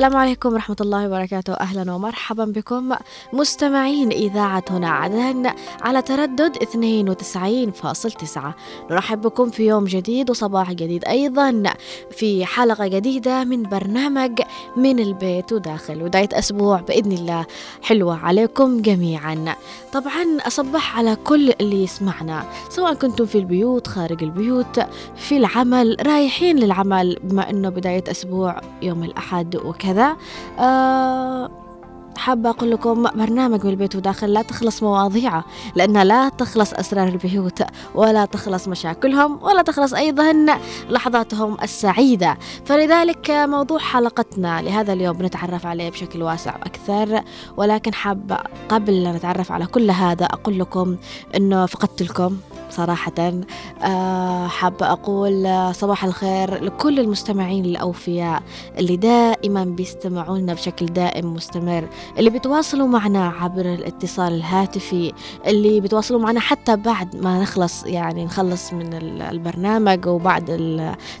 السلام عليكم ورحمة الله وبركاته. أهلا ومرحبا بكم مستمعين إذاعة هنا عدن على تردد 92.9 نرحب بكم في يوم جديد وصباح جديد أيضا في حلقة جديدة من برنامج من البيت وداخل بداية أسبوع بإذن الله. حلوة عليكم جميعا. طبعا أصبح على كل اللي يسمعنا سواء كنتم في البيوت خارج البيوت في العمل رايحين للعمل بما أنه بداية أسبوع يوم الأحد وكذا. أه حابة أقول لكم برنامج من البيت وداخل لا تخلص مواضيعه لأنها لا تخلص أسرار البيوت ولا تخلص مشاكلهم ولا تخلص أيضا لحظاتهم السعيدة. فلذلك موضوع حلقتنا لهذا اليوم بنتعرف عليه بشكل واسع أكثر ولكن حابة قبل لا نتعرف على كل هذا أقول لكم أنه فقدت لكم صراحة. آه، حابة أقول صباح الخير لكل المستمعين الأوفياء اللي دائما بيستمعوا لنا بشكل دائم مستمر. اللي بيتواصلوا معنا عبر الاتصال الهاتفي اللي بيتواصلوا معنا حتى بعد ما نخلص يعني نخلص من البرنامج وبعد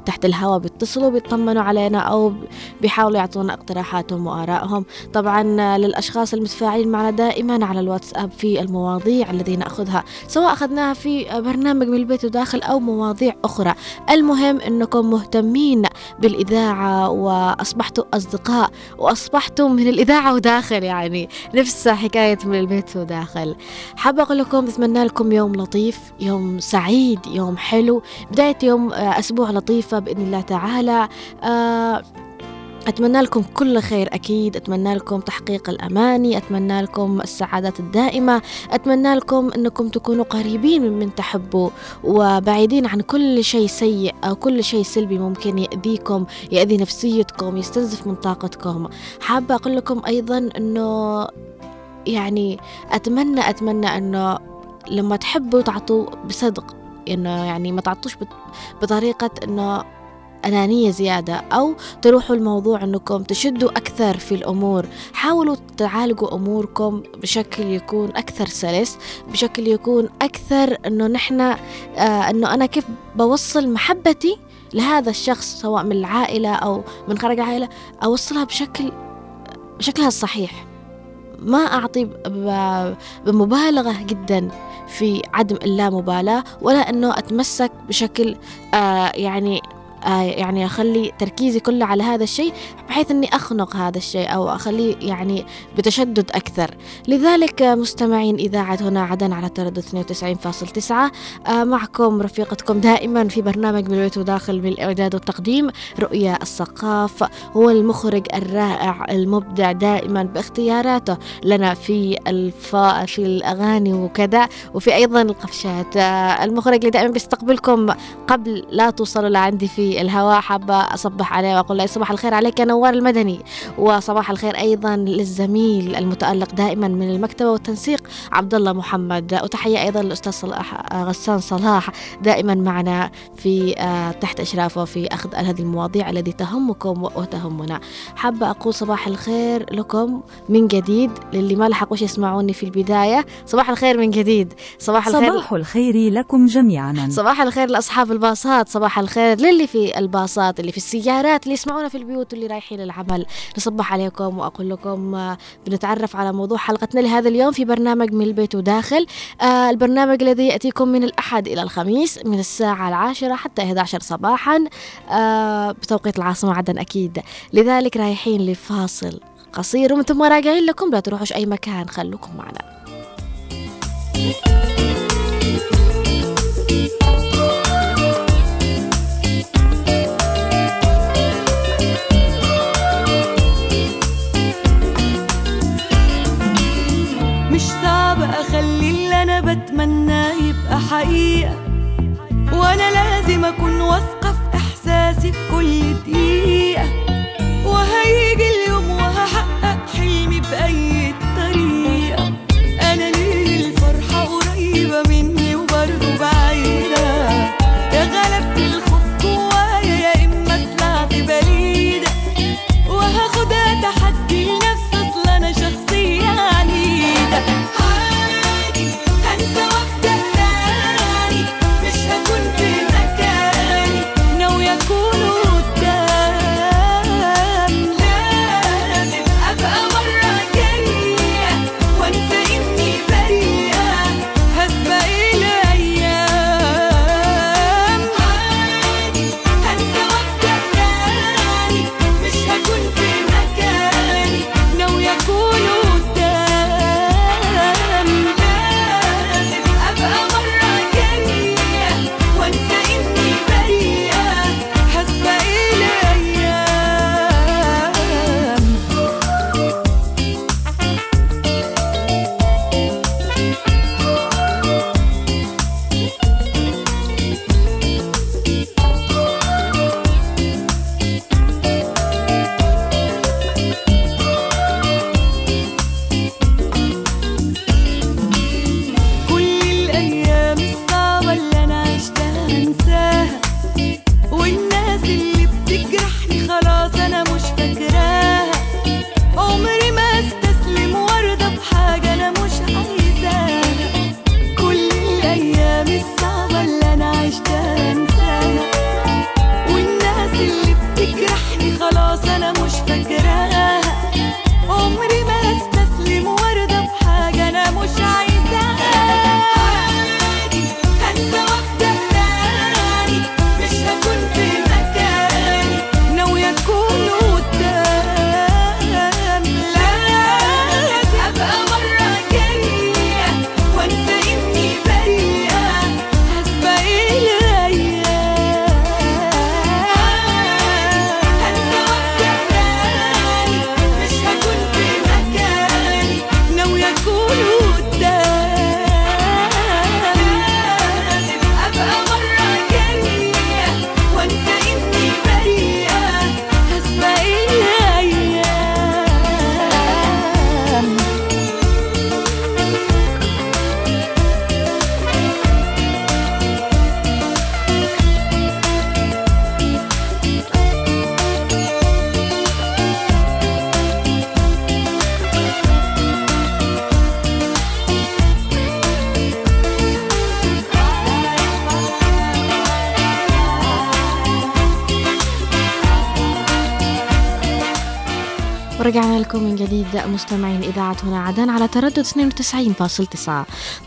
تحت الهواء بيتصلوا بيطمنوا علينا أو بيحاولوا يعطونا اقتراحاتهم وآرائهم. طبعا للأشخاص المتفاعلين معنا دائما على الواتساب في المواضيع التي نأخذها سواء أخذناها في برنامج من البيت وداخل أو مواضيع أخرى. المهم أنكم مهتمين بالإذاعة وأصبحتوا أصدقاء وأصبحتوا من الإذاعة وداخل. يعني نفس حكاية من البيت وداخل. حابة أقول لكم أتمنى لكم يوم لطيف يوم سعيد يوم حلو. بداية يوم أسبوع لطيفة بإذن الله تعالى. آه أتمنى لكم كل خير أكيد. أتمنى لكم تحقيق الأماني أتمنى لكم السعادات الدائمة أتمنى لكم أنكم تكونوا قريبين من من تحبوا وبعيدين عن كل شيء سيء أو كل شيء سلبي ممكن يأذيكم يأذي نفسيتكم يستنزف من طاقتكم. حابة أقول لكم أيضا أنه يعني أتمنى أتمنى أنه لما تحبوا تعطوا بصدق إنه يعني ما تعطوش بطريقة إنه أنانية زيادة أو تروحوا الموضوع أنكم تشدوا أكثر في الأمور. حاولوا تعالجوا أموركم بشكل يكون أكثر سلس بشكل يكون أكثر أنه نحن آه أنه أنا كيف بوصل محبتي لهذا الشخص سواء من العائلة أو من خارج العائلة أوصلها بشكل بشكلها الصحيح. ما أعطي بمبالغة جدا في عدم اللامبالاة ولا أنه أتمسك بشكل آه يعني يعني أخلي تركيزي كله على هذا الشيء بحيث أني أخنق هذا الشيء أو أخليه يعني بتشدد أكثر. لذلك مستمعين إذاعة هنا عدن على تردد 92.9 آه معكم رفيقتكم دائما في برنامج من البيت وداخل بالإعداد والتقديم رؤيا الثقاف هو المخرج الرائع المبدع دائما باختياراته. لنا في الفا في الأغاني وكذا وفي أيضا القفشات. آه المخرج اللي دائما بيستقبلكم قبل لا توصلوا لعندي في الهواء حابة أصبح عليه وأقول له صباح الخير عليك يا نوار المدني. وصباح الخير أيضا للزميل المتألق دائما من المكتبة والتنسيق عبد الله محمد. وتحية أيضا للأستاذ صلاح غسان صلاح دائما معنا في تحت إشرافه في أخذ هذه المواضيع التي تهمكم وتهمنا. حابة أقول صباح الخير لكم من جديد للي ما لحقوش يسمعوني في البداية. صباح الخير من جديد. صباح الخير صباح الخير لكم جميعا. صباح الخير لأصحاب الباصات. صباح الخير للي في في الباصات اللي في السيارات اللي يسمعونا في البيوت واللي رايحين العمل نصبح عليكم وأقول لكم آه، بنتعرف على موضوع حلقتنا لهذا اليوم في برنامج من البيت وداخل. آه، البرنامج الذي يأتيكم من الأحد إلى الخميس من الساعة العاشرة حتى 11 صباحا آه، بتوقيت العاصمة عدن أكيد. لذلك رايحين لفاصل قصير ومن ثم راجعين لكم لا تروحوش أي مكان خلوكم معنا. اخلي يبقى حقيقة وأنا لازم أكون واثقة. تردد 92.9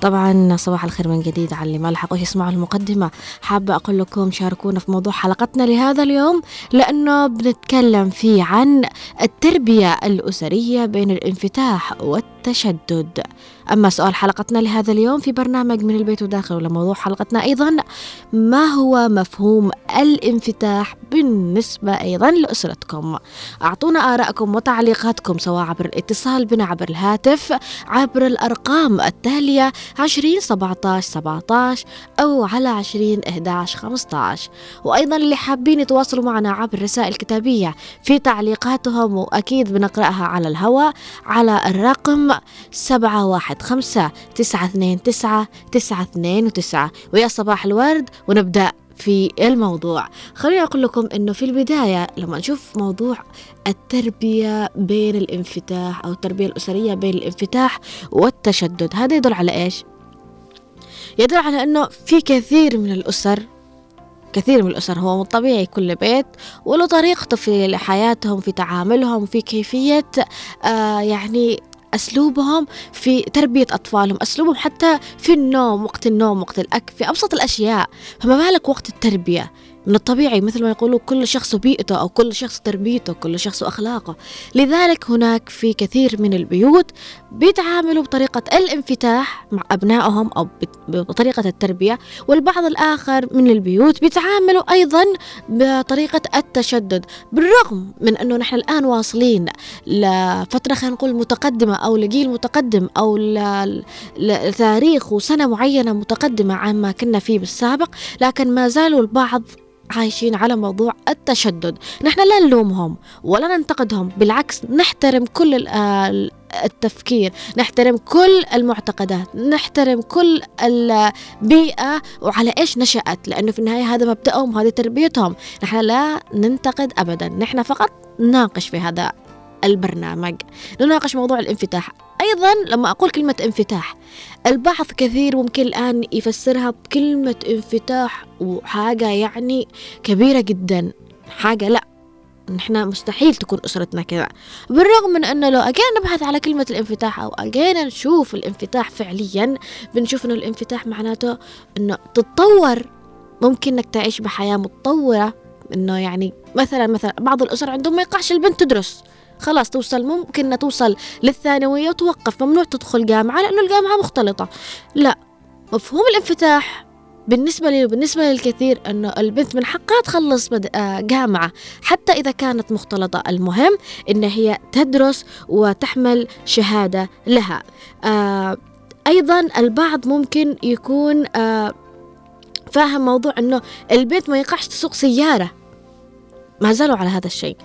طبعا صباح الخير من جديد على اللي ما لحقوش يسمعوا المقدمة. حابة أقول لكم شاركونا في موضوع حلقتنا لهذا اليوم لأنه بنتكلم فيه عن التربية الأسرية بين الانفتاح والتشدد أما سؤال حلقتنا لهذا اليوم في برنامج من البيت وداخل ولموضوع حلقتنا أيضا ما هو مفهوم الانفتاح بالنسبة أيضا لأسرتكم؟ أعطونا آراءكم وتعليقاتكم سواء عبر الاتصال بنا عبر الهاتف عبر الأرقام التالية 20 17 17 أو على 20 11 15 وأيضا اللي حابين يتواصلوا معنا عبر رسائل كتابية في تعليقاتهم وأكيد بنقرأها على الهواء على الرقم 715 929 929 ويا صباح الورد ونبدأ في الموضوع خليني أقول لكم أنه في البداية لما نشوف موضوع التربية بين الانفتاح أو التربية الأسرية بين الانفتاح والتشدد هذا يدل على إيش؟ يدل على أنه في كثير من الأسر كثير من الأسر هو من طبيعي كل بيت وله طريقته في حياتهم في تعاملهم في كيفية آه يعني أسلوبهم في تربية أطفالهم أسلوبهم حتى في النوم وقت النوم وقت الأكل في أبسط الأشياء. فما بالك وقت التربية؟ من الطبيعي مثل ما يقولوا كل شخص بيئته أو كل شخص تربيته كل شخص أخلاقه. لذلك هناك في كثير من البيوت بيتعاملوا بطريقة الانفتاح مع أبنائهم أو بطريقة التربية والبعض الآخر من البيوت بيتعاملوا أيضا بطريقة التشدد. بالرغم من أنه نحن الآن واصلين لفترة خلينا نقول متقدمة أو لجيل متقدم أو لتاريخ وسنة معينة متقدمة عما كنا فيه بالسابق لكن ما زالوا البعض عايشين على موضوع التشدد. نحن لا نلومهم ولا ننتقدهم بالعكس نحترم كل التفكير نحترم كل المعتقدات نحترم كل البيئة وعلى إيش نشأت لأنه في النهاية هذا مبدأهم هذه تربيتهم. نحن لا ننتقد أبدا نحن فقط نناقش في هذا البرنامج. نناقش موضوع الانفتاح. أيضا لما أقول كلمة انفتاح البعض كثير ممكن الآن يفسرها بكلمة انفتاح وحاجة يعني كبيرة جدا. حاجة لأ نحن مستحيل تكون أسرتنا كذا. بالرغم من أنه لو أجينا نبحث على كلمة الانفتاح أو أجينا نشوف الانفتاح فعليا بنشوف أنه الانفتاح معناته أنه تتطور. ممكن أنك تعيش بحياة متطورة أنه يعني مثلا مثلا بعض الأسر عندهم ما يقعش البنت تدرس. خلاص توصل ممكن توصل للثانوية وتوقف ممنوع تدخل جامعة لأنه الجامعة مختلطة. لا مفهوم الانفتاح بالنسبة لي وبالنسبة للكثير أنه البنت من حقها تخلص آه، جامعة حتى إذا كانت مختلطة. المهم أن هي تدرس وتحمل شهادة لها. آه، أيضا البعض ممكن يكون آه، فاهم موضوع أنه البنت ما يقعش تسوق سيارة. ما زالوا على هذا الشيء.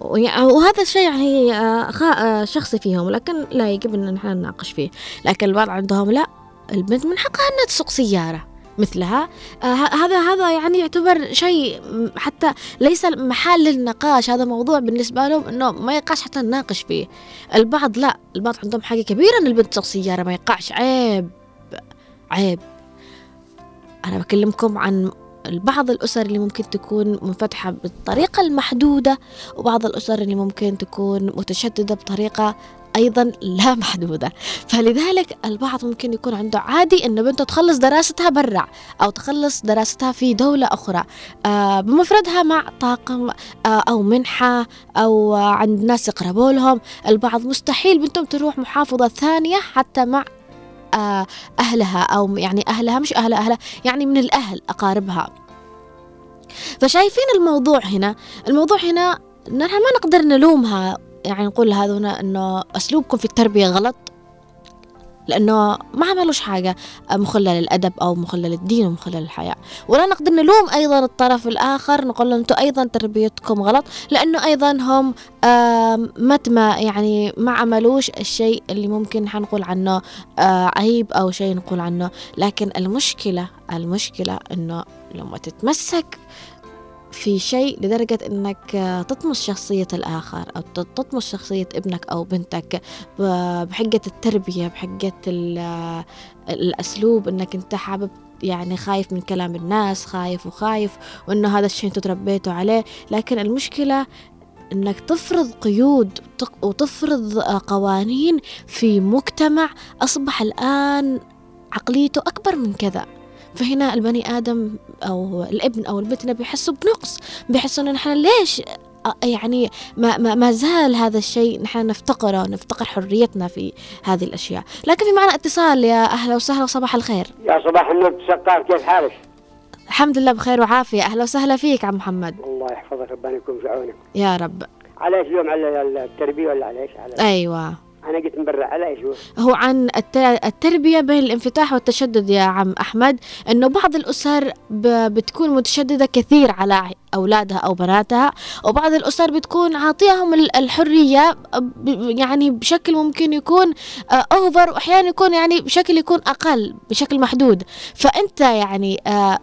وهذا الشيء يعني آه، آه، شخصي فيهم لكن لا يجب إن نحن نناقش فيه. لكن البعض عندهم لا البنت من حقها إنها تسوق سيارة مثلها. آه هذا هذا يعني يعتبر شيء حتى ليس محل للنقاش. هذا موضوع بالنسبة لهم إنه ما يقعش حتى نناقش فيه. البعض لا البعض عندهم حاجة كبيرة إن البنت تسوق سيارة ما يقعش عيب عيب. أنا بكلمكم عن بعض الأسر اللي ممكن تكون منفتحة بالطريقة المحدودة وبعض الأسر اللي ممكن تكون متشددة بطريقة أيضا لا محدودة. فلذلك البعض ممكن يكون عنده عادي أن بنته تخلص دراستها برا أو تخلص دراستها في دولة أخرى آه بمفردها مع طاقم آه أو منحة أو عند ناس يقربوا لهم. البعض مستحيل بنتهم تروح محافظة ثانية حتى مع أهلها أو يعني أهلها مش أهل أهلها يعني من الأهل أقاربها. فشايفين الموضوع هنا الموضوع هنا نحن ما نقدر نلومها يعني نقول هذا إنه أسلوبكم في التربية غلط. لأنه ما عملوش حاجة مخلة للأدب أو مخلة للدين ومخلة للحياة ولا نقدر نلوم أيضا الطرف الآخر نقول له أنتم أيضا تربيتكم غلط لأنه أيضا هم مت ما يعني ما عملوش الشيء اللي ممكن حنقول عنه آه، عيب أو شيء نقول عنه. لكن المشكلة المشكلة أنه لما تتمسك في شيء لدرجة أنك تطمس شخصية الآخر أو تطمس شخصية ابنك أو بنتك بحقة التربية بحقة الأسلوب أنك أنت حابب يعني خايف من كلام الناس خايف وخايف وأنه هذا الشيء أنتوا تربيتوا عليه. لكن المشكلة إنك تفرض قيود وتفرض قوانين في مجتمع أصبح الآن عقليته أكبر من كذا. فهنا البني آدم أو الابن أو البنت بيحسوا بنقص بيحسوا انه نحن ليش يعني ما, ما, ما زال هذا الشيء نحن نفتقره نفتقر حريتنا في هذه الأشياء. لكن في معنا اتصال يا أهلا وسهلا وصباح الخير. يا صباح النور تسقار كيف حالك؟ الحمد لله بخير وعافية. أهلا وسهلا فيك عم محمد. الله يحفظك ربنا يكون في عونك. يا رب. على إيش اليوم على التربية ولا على إيش على أيوه. أنا قلت مبرع على إيش هو عن التربية بين الانفتاح والتشدد يا عم أحمد أنه بعض الأسر بتكون متشددة كثير على أولادها أو بناتها وبعض الأسر بتكون عاطيهم الحرية يعني بشكل ممكن يكون أوفر وأحيانا يكون يعني بشكل يكون أقل بشكل محدود. فأنت يعني آه،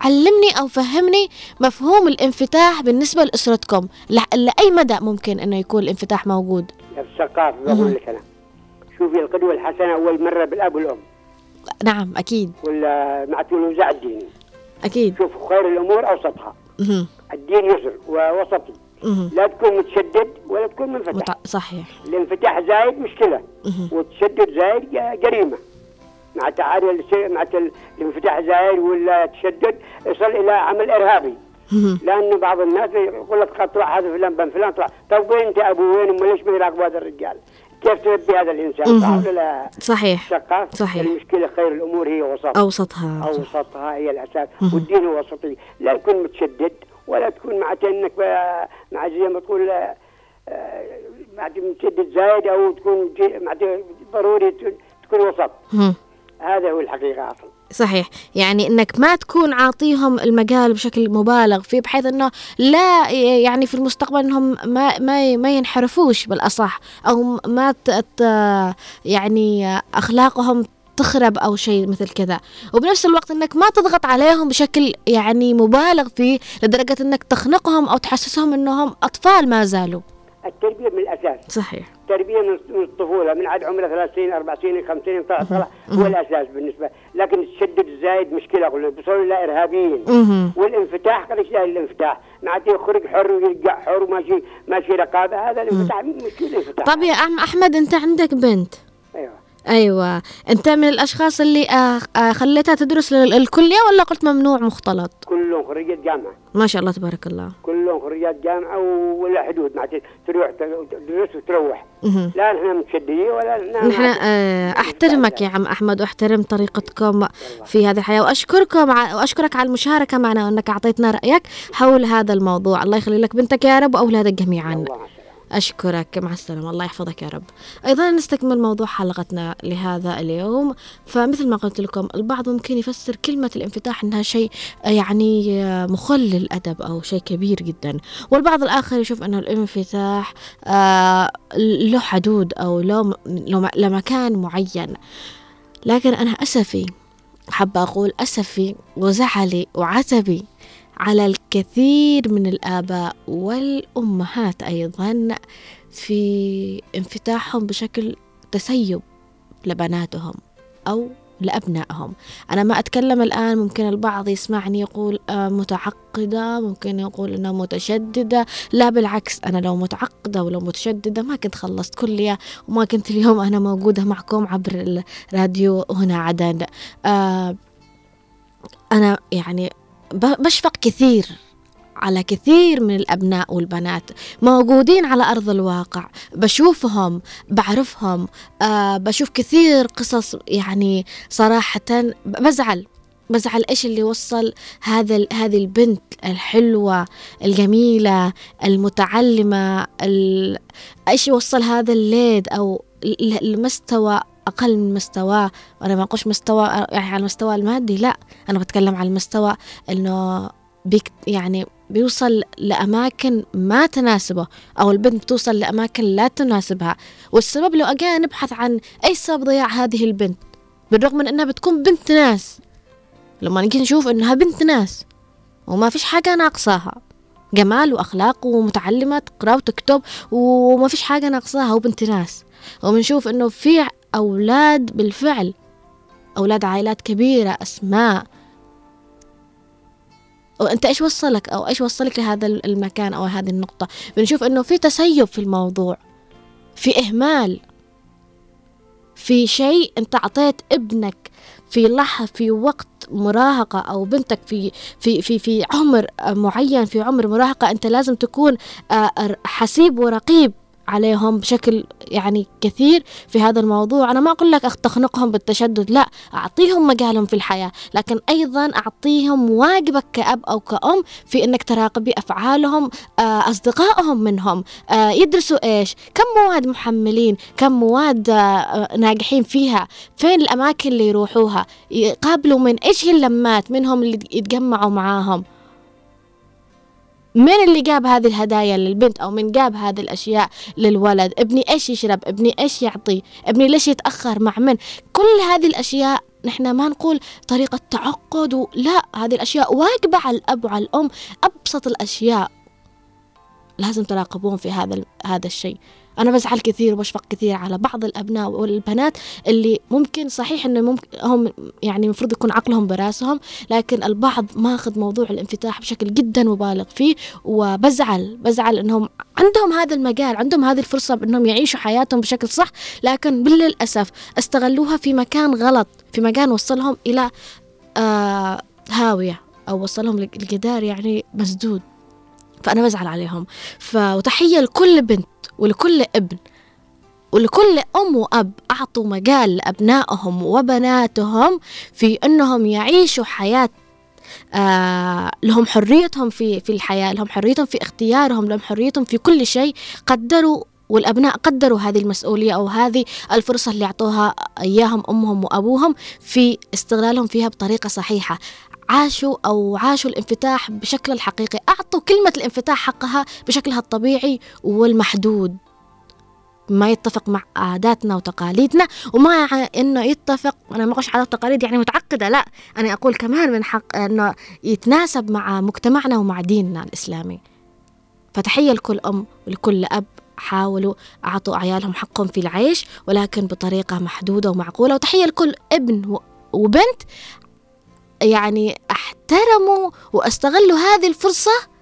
علمني أو فهمني مفهوم الانفتاح بالنسبة لأسرتكم لأي مدى ممكن أنه يكون الانفتاح موجود؟ الثقافة بقول لك أنا. شوفي القدوة الحسنة أول مرة بالأب والأم. نعم أكيد. ولا مع الوزع الديني أكيد. شوف خير الأمور أوسطها. الدين يسر ووسطي. لا تكون متشدد ولا تكون منفتح. متع... صحيح. الانفتاح زايد مشكلة. والتشدد زايد جريمة. مع تعالي مع الانفتاح زايد ولا تشدد يصل إلى عمل إرهابي. لأنه بعض الناس يقول لك تروح هذا فلان بن فلان تروح طيب وين انت أبو؟ وين؟ ام ليش ما يراقبوا هذا الرجال؟ كيف تربي هذا الإنسان؟ صح ولا لا؟ صحيح. شقاق صحيح. المشكلة خير الأمور هي وسط أوسطها. أوسطها هي الأساس. والدين هو وسطي. لا يكون متشدد ولا تكون مع انك مع زي ما تقول آه، مع متشدد زايد أو تكون مع ضروري تكون وسط. هذا هو الحقيقة أصلا صحيح. يعني إنك ما تكون عاطيهم المجال بشكل مبالغ فيه بحيث إنه لا يعني في المستقبل إنهم ما ما ما ينحرفوش بالأصح أو ما يعني أخلاقهم تخرب أو شيء مثل كذا. وبنفس الوقت إنك ما تضغط عليهم بشكل يعني مبالغ فيه لدرجة إنك تخنقهم أو تحسسهم إنهم أطفال ما زالوا. التربية من الأساس. صحيح. التربيه من الطفولة من عاد عمره ثلاث سنين أربع سنين خمس سنين طلع طلع. هو الأساس بالنسبة. لكن التشدد الزايد مشكلة قلنا بيصيروا لا إرهابيين. والانفتاح قال إيش الانفتاح. معناته يخرج حر ويرجع حر وماشي ماشي رقابة. هذا الانفتاح مشكلة الانفتاح طب يا عم أحمد أنت عندك بنت. أيوه. أنت من الأشخاص اللي آه آه خليتها تدرس الكليه ولا قلت ممنوع مختلط؟ كلهم خريجات جامعة. ما شاء الله تبارك الله. كلهم خريجات جامعة ولا حدود ما تروح تدرس وتروح. لا نحن متشددين ولا نحن آه أحترمك يا عم أحمد واحترم طريقتكم في هذه الحياة. وأشكركم وأشكرك على المشاركة معنا وأنك أعطيتنا رأيك حول هذا الموضوع. الله يخلي لك بنتك يا رب وأولادك جميعا. الله أشكرك مع السلامة. الله يحفظك يا رب. أيضا نستكمل موضوع حلقتنا لهذا اليوم. فمثل ما قلت لكم البعض ممكن يفسر كلمة الانفتاح أنها شيء يعني مخل للأدب أو شيء كبير جدا. والبعض الآخر يشوف أنه الانفتاح آه، له حدود أو له لمكان معين. لكن أنا أسفي حابة أقول أسفي وزعلي وعتبي على الكثير من الآباء والأمهات أيضا في انفتاحهم بشكل تسيب لبناتهم أو لأبنائهم. أنا ما أتكلم الآن ممكن البعض يسمعني يقول آه، متعقدة ممكن يقول أنها متشددة. لا بالعكس أنا لو متعقدة ولو متشددة ما كنت خلصت كلية وما كنت اليوم أنا موجودة معكم عبر الراديو هنا عدن. آه، أنا يعني بشفق كثير على كثير من الأبناء والبنات موجودين على أرض الواقع. بشوفهم بعرفهم آه بشوف كثير قصص يعني صراحة بزعل بزعل إيش اللي وصل هذا هذه البنت الحلوة الجميلة المتعلمة إيش وصل هذا الليد أو المستوى أقل من مستواه وأنا ما أقولش مستوى يعني على المستوى المادي لا أنا بتكلم على المستوى إنه بيك يعني بيوصل لأماكن ما تناسبه أو البنت بتوصل لأماكن لا تناسبها. والسبب لو أجينا نبحث عن أي سبب ضياع هذه البنت بالرغم من أنها بتكون بنت ناس. لما نجي نشوف أنها بنت ناس وما فيش حاجة ناقصاها. جمال وأخلاق ومتعلمة تقرأ وتكتب وما فيش حاجة ناقصاها وبنت ناس. وبنشوف أنه في أولاد بالفعل. أولاد عائلات كبيرة أسماء. وانت إيش وصلك؟ أو إيش وصلك لهذا المكان أو هذه النقطة؟ بنشوف إنه في تسيب في الموضوع في إهمال في شيء أنت أعطيت ابنك في لحظة في وقت مراهقة أو بنتك في في في في عمر معين في عمر مراهقة أنت لازم تكون آه، حسيب ورقيب. عليهم بشكل يعني كثير في هذا الموضوع. أنا ما أقول لك تخنقهم بالتشدد لا أعطيهم مجالهم في الحياة لكن أيضا أعطيهم واجبك كأب أو كأم في أنك تراقبي أفعالهم آه، أصدقائهم منهم آه، يدرسوا إيش كم مواد محملين كم مواد آه، ناجحين فيها فين الأماكن اللي يروحوها يقابلوا من إيش هي اللمات منهم اللي يتجمعوا معاهم. من اللي جاب هذه الهدايا للبنت أو من جاب هذه الأشياء للولد؟ ابني إيش يشرب؟ ابني إيش يعطي؟ ابني ليش يتأخر؟ مع من؟ كل هذه الأشياء نحن ما نقول طريقة تعقد لا هذه الأشياء واجبة على الأب وعلى الأم. أبسط الأشياء لازم تراقبون في هذا هذا الشيء. أنا بزعل كثير وبشفق كثير على بعض الأبناء والبنات اللي ممكن صحيح إنه ممكن هم يعني المفروض يكون عقلهم براسهم لكن البعض ماخذ موضوع الانفتاح بشكل جدا مبالغ فيه وبزعل بزعل إنهم عندهم هذا المجال عندهم هذه الفرصة بإنهم يعيشوا حياتهم بشكل صح لكن للأسف استغلوها في مكان غلط في مكان وصلهم إلى آه هاوية أو وصلهم لجدار يعني مسدود. فأنا بزعل عليهم. وتحية لكل بنت ولكل ابن ولكل أم وأب أعطوا مجال لأبنائهم وبناتهم في أنهم يعيشوا حياة آه لهم حريتهم في في الحياة لهم حريتهم في اختيارهم لهم حريتهم في كل شيء. قدروا والأبناء قدروا هذه المسؤولية أو هذه الفرصة اللي أعطوها إياهم أمهم وأبوهم في استغلالهم فيها بطريقة صحيحة. عاشوا أو عاشوا الانفتاح بشكل الحقيقي. أعطوا كلمة الانفتاح حقها بشكلها الطبيعي والمحدود. ما يتفق مع عاداتنا وتقاليدنا وما إنه يتفق أنا ما أقولش عادات وتقاليد يعني متعقدة لا. أنا أقول كمان من حق إنه يتناسب مع مجتمعنا ومع ديننا الإسلامي. فتحية لكل أم ولكل أب حاولوا أعطوا عيالهم حقهم في العيش ولكن بطريقة محدودة ومعقولة. وتحية لكل ابن وبنت يعني أحترموا وأستغلوا هذه الفرصة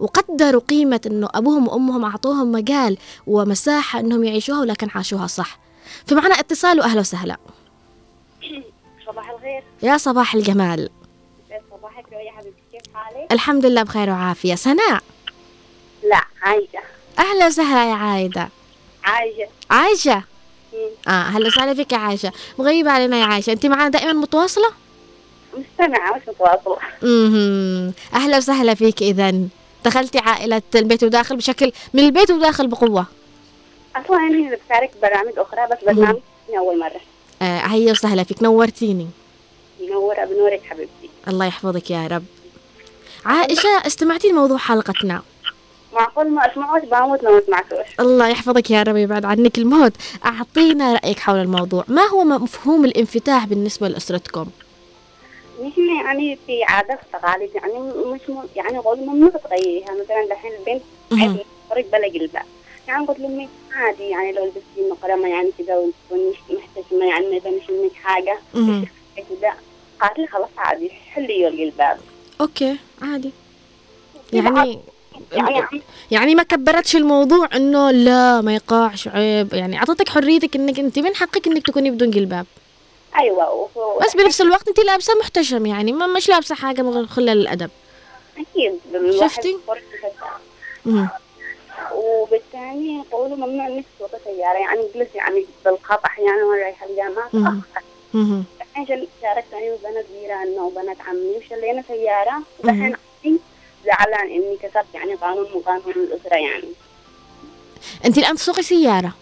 وقدروا قيمة أنه أبوهم وأمهم أعطوهم مجال ومساحة أنهم يعيشوها ولكن عاشوها صح. فمعنا اتصال وأهلا وسهلا. صباح الخير. يا صباح الجمال. صباحك يا حبيبتي. كيف حالك؟ الحمد لله بخير وعافية. سناء. لا عايشة. أهلا وسهلا يا عايدة. عايشة. عايشة؟ آه أهلا وسهلا فيك يا عايشة. مغيبة علينا يا عايشة. أنت معنا دائما متواصلة؟ مستمعة مش متواصلة. أها أهلا وسهلا فيك اذا دخلتي عائلة البيت وداخل بشكل من البيت وداخل بقوة. أصلا أنا بشارك برامج أخرى بس برنامج أول مرة. آه هيا وسهلا فيك. نورتيني. منورة بنورك حبيبتي. الله يحفظك يا رب. عائشة استمعتي لموضوع حلقتنا. معقول ما أسمعوش؟ بموت لو ما سمعتوش. الله يحفظك يا رب يبعد عنك الموت. أعطينا رأيك حول الموضوع. ما هو مفهوم الانفتاح بالنسبة لأسرتكم؟ نحن يعني في عادات وتقاليد يعني مش م... يعني قول ممنوع تغيريها مثلا دحين البنت عادي طريق بلا قلبها يعني قلت لأمي عادي يعني لو لبستي مقرمة يعني كذا وتكون محتشمة يعني ما يبانش منك حاجة. كذا قالت لي خلاص عادي حلي القلباب أوكي عادي. يعني يعني يعني ما كبرتش الموضوع إنه لا ما يقعش عيب. يعني اعطتك حريتك إنك أنت من حقك إنك تكوني بدون جلباب أيوه بس بنفس الوقت انت لابسة محتشم يعني ما مش لابسة حاجة من خلال الأدب. أكيد شفتي؟ وبالثاني قولوا ممنوع إنك تسوقي سيارة يعني جلس يعني بالخط أحيانا وأنا رايحه الجامعة عشان شاركت أنا وبنات جيراننا وبنات عمي وشلينا سيارة. ودحين زعلان إني كسرت يعني قانون من قانون الأسرة يعني. انت الآن تسوقي سيارة؟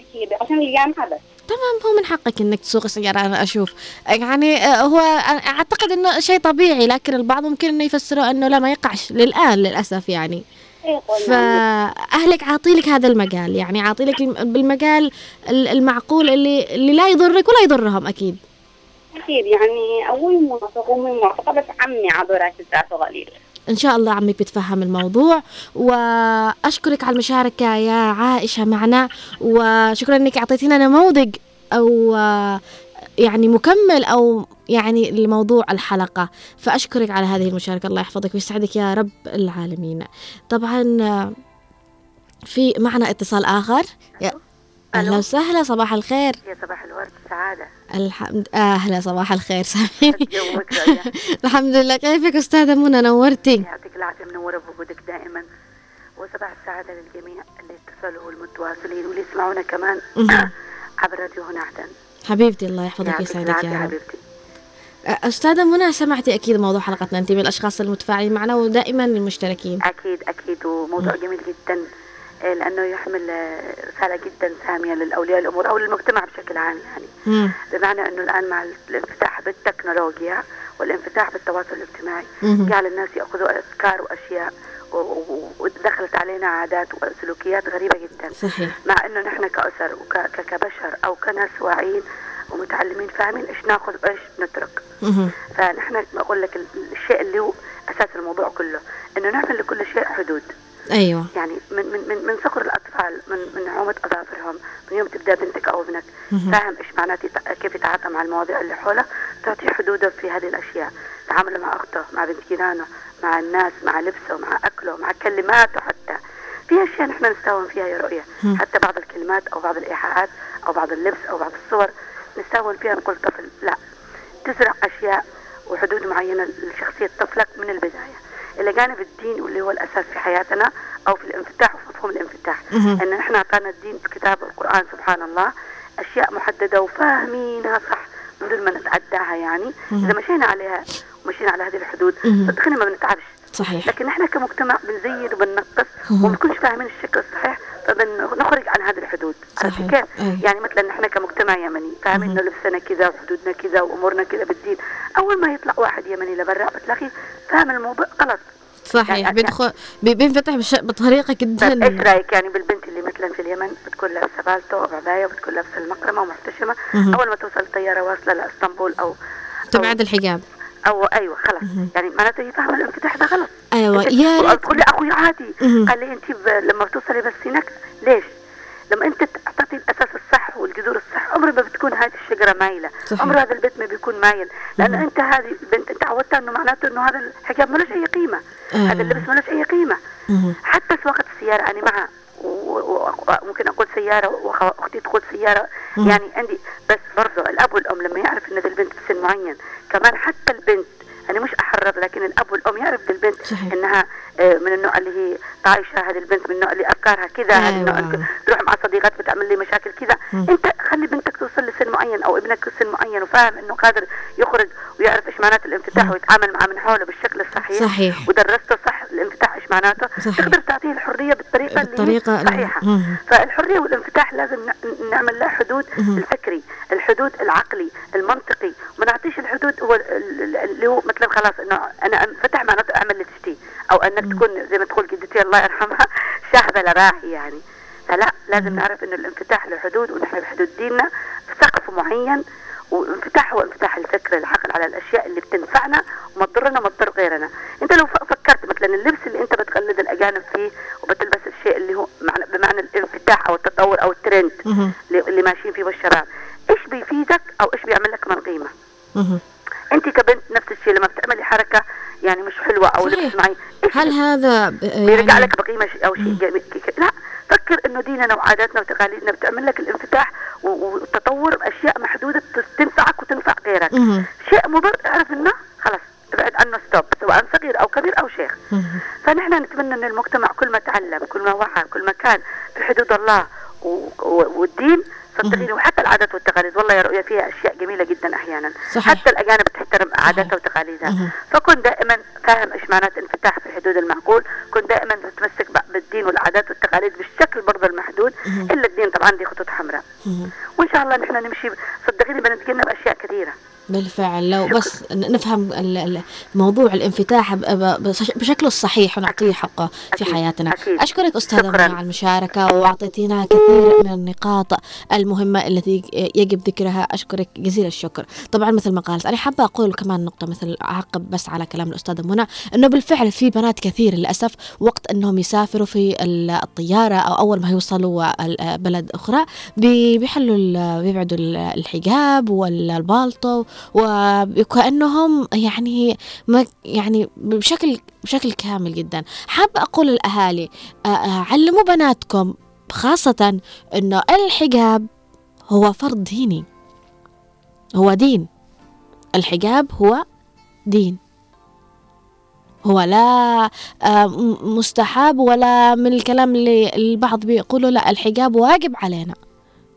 أكيد عشان الجامعة بس تمام هو من حقك إنك تسوقي سيارة أنا أشوف. يعني آه، هو أعتقد إنه شيء طبيعي لكن البعض ممكن إنه يفسره إنه لا ما يقعش للآن للأسف يعني. إيه، فاهلك عاطيلك هذا المجال يعني عاطيلك بالمجال المعقول اللي اللي لا يضرك ولا يضرهم أكيد. أكيد يعني أول موافقه ومن موافقه بس عمي عبر الدافع قليل إن شاء الله عمي بيتفهم الموضوع. وأشكرك على المشاركة يا عائشة معنا. وشكرا أنك أعطيتينا نموذج أو يعني مكمل أو يعني الموضوع الحلقة. فأشكرك على هذه المشاركة. الله يحفظك ويسعدك يا رب العالمين. طبعا في معنا اتصال آخر. يا أهلا وسهلا. صباح الخير. يا صباح الورد. سعادة. الحمد أهلا صباح الخير سامحيني. الحمد لله. كيفك أستاذة منى؟ نورتي. يعطيك العافية منورة بوجودك دائما. وصباح السعادة للجميع اللي اتصلوا والمتواصلين واللي يسمعونا كمان عبر راديو هنا عدن حبيبتي الله يحفظك ويسعدك يا رب. أستاذة منى سمعتي أكيد موضوع حلقتنا. أنت من الأشخاص المتفاعلين معنا ودائما المشتركين. أكيد أكيد. وموضوع جميل جدا. آه، لأنه يحمل آه، رسالة جدا سامية للأولياء الأمور أو للمجتمع بشكل عام يعني. مم. بمعنى أنه الآن مع الانفتاح بالتكنولوجيا والانفتاح بالتواصل الاجتماعي جعل الناس يأخذوا أفكار وأشياء ودخلت علينا عادات وسلوكيات غريبة جدا. صحيح. مع أنه نحن كأسر وكبشر أو كناس واعيين ومتعلمين فاهمين إيش ناخذ وإيش نترك. فنحن بقول لك الشيء اللي هو أساس الموضوع كله إنه نعمل لكل شيء حدود. أيوه. يعني من من من, من صغر الأطفال من من نعومه أظافرهم من يوم تبدأ بنتك أو ابنك. فاهم إيش معناته؟ كيف يتعاطى مع المواضيع اللي حوله؟ تعطيه حدوده في هذه الأشياء. تعامله مع أخته مع بنت جيرانه مع الناس مع لبسه مع أكله مع كلماته حتى. في أشياء نحن نستهون فيها يا رؤية. حتى بعض الكلمات أو بعض الإيحاءات أو بعض اللبس أو بعض الصور نستهون فيها نقول طفل لا. تزرع أشياء وحدود معينة لشخصية طفلك من البداية. إلى جانب الدين واللي هو الأساس في حياتنا أو في الانفتاح وفي مفهوم الانفتاح إن نحن أعطانا الدين في كتاب القرآن سبحان الله أشياء محددة وفاهمينها صح من دون ما نتعداها يعني. إذا مشينا عليها ومشينا على هذه الحدود صدقني ما بنتعبش صحيح. لكن إحنا كمجتمع بنزيد وبننقص وما بنكونش فاهمين الشكل الصحيح فبنخرج عن هذه الحدود. صحيح. كيف؟ يعني مثلا نحن كمجتمع يمني فاهمين إنه لبسنا كذا وحدودنا كذا وأمورنا كذا بالدين. أول ما يطلع واحد يمني لبرا بتلاقيه فاهم الموضوع غلط. صحيح. يعني بيدخل بينفتح بش... بطريقة جدا. إيش رأيك؟ يعني بالبنت اللي مثلا في اليمن بتكون لابسة بالتو وعبايه وبتكون لابسة المقرمة ومحتشمة. أول ما توصل الطياره واصلة لإسطنبول أو تبعد الحجاب. أو أيوه خلاص. يعني معناته هي فاهمه الانفتاح ده غلط. أيوه يا ريت تقول لي عادي. قال لي أنت لما بتوصلي بس هناك ليش؟ لما أنت تعطي الأساس الصح والجذور الصح عمر ما بتكون هذه الشجرة مايلة. صحيح. عمر هذا البيت ما بيكون مايل. لأنه أنت هذه البنت أنت عودتها إنه معناته إنه هذا الحجاب ملوش أي قيمة. آه. هذا اللبس ملوش أي قيمة. حتى سواقه السيارة أنا معها وممكن أقول سيارة وأختي تقول سيارة. يعني عندي بس برضه الأب والأم لما يعرف إن البنت في سن معين كمان حتى البنت أنا مش أحرر لكن الأب والأم يعرف بالبنت صحيح. إنها آه، من النوع اللي هي طايشه هذه البنت من النوع اللي أفكارها كذا هذه النوع أيوة. تروح مع صديقات بتعمل لي مشاكل كذا أنت خلي بنتك توصل لسن معين أو ابنك لسن معين وفاهم إنه قادر يخرج ويعرف إيش معناته الانفتاح ويتعامل مع من حوله بالشكل الصحيح صحيح. ودرسته صح الانفتاح إيش معناته صحيح. تقدر تعطيه الحرية بالطريقة, بالطريقة اللي صحيحة مم. فالحرية والانفتاح لازم نعمل لها حدود الفكري الحدود العقلي المنطقي ما نعطيش الحدود هو ال- ال- اللي هو مثلا خلاص إنه أنا انفتح معناته أعمل اللي تشتيه أو أنك تكون زي ما تقول جدتي الله يرحمها شاهده لراحي يعني. فلا لازم نعرف إنه الانفتاح له حدود ونحن بحدود ديننا في سقف معين. وانفتاح هو انفتاح الفكر العقل على الاشياء اللي بتنفعنا وما تضرنا وما تضر غيرنا انت لو ف- فكرت مثلا اللبس اللي انت بتقلد الاجانب فيه وبتلبس الشيء اللي هو معنى بمعنى الانفتاح أو التطور أو الترند مهم. اللي اللي ماشيين فيه بالشباب إيش بيفيدك أو إيش بيعمل لك من قيمه مهم. انت كبنت نفس الشيء لما بتعملي حركه يعني مش حلوة أو صحيح. لبس معين إيش هل هذا بيرجع يعني لك بقيمة أو شيء لا فكر إنه ديننا وعاداتنا وتقاليدنا بتعمل لك الانفتاح والتطور بأشياء محدودة تنفعك وتنفع غيرك. شيء مضر اعرف إنه خلاص ابعد عنه ستوب سواء صغير أو كبير أو شيخ. فنحن نتمنى إن المجتمع كل ما تعلم كل ما وعى كل ما كان في حدود الله و- و- والدين صدقيني وحتى العادات والتقاليد والله يا رؤيا فيها أشياء جميلة جدا أحيانا. صحيح. حتى الأجانب تحترم عاداتها وتقاليدها فكن دائما فاهم إيش معناته انفتاح في حدود المعقول كن دائما تتمسك ب- بالدين والعادات والتقاليد بالشكل برضه المحدود الا الدين طبعا دي خطوط حمراء مهم. وان شاء الله نحن نمشي صدقيني بنتجنب اشياء كثيره بالفعل لو بس نفهم موضوع الانفتاح بشكله الصحيح ونعطيه حقه في. حياتنا. أشكرك أستاذة. منى على المشاركة وأعطيتينا كثير من النقاط المهمة التي يجب ذكرها. أشكرك جزيل الشكر. طبعا مثل ما قالت أنا حابة أقول كمان نقطة مثل أعقب بس على كلام الأستاذة منى أنه بالفعل في بنات كثير للأسف وقت أنهم يسافروا في ال- الطيارة أو أول ما يوصلوا بلد أخرى بي- بيحلوا بيبعدوا ال- الحجاب والبالطو وكأنهم يعني ما يعني بشكل بشكل كامل جدا. حابة أقول للأهالي آه، علموا بناتكم خاصة أنه الحجاب هو فرض ديني. هو دين. الحجاب هو دين. هو لا آه، مستحب ولا من الكلام اللي البعض بيقولوا لا الحجاب واجب علينا.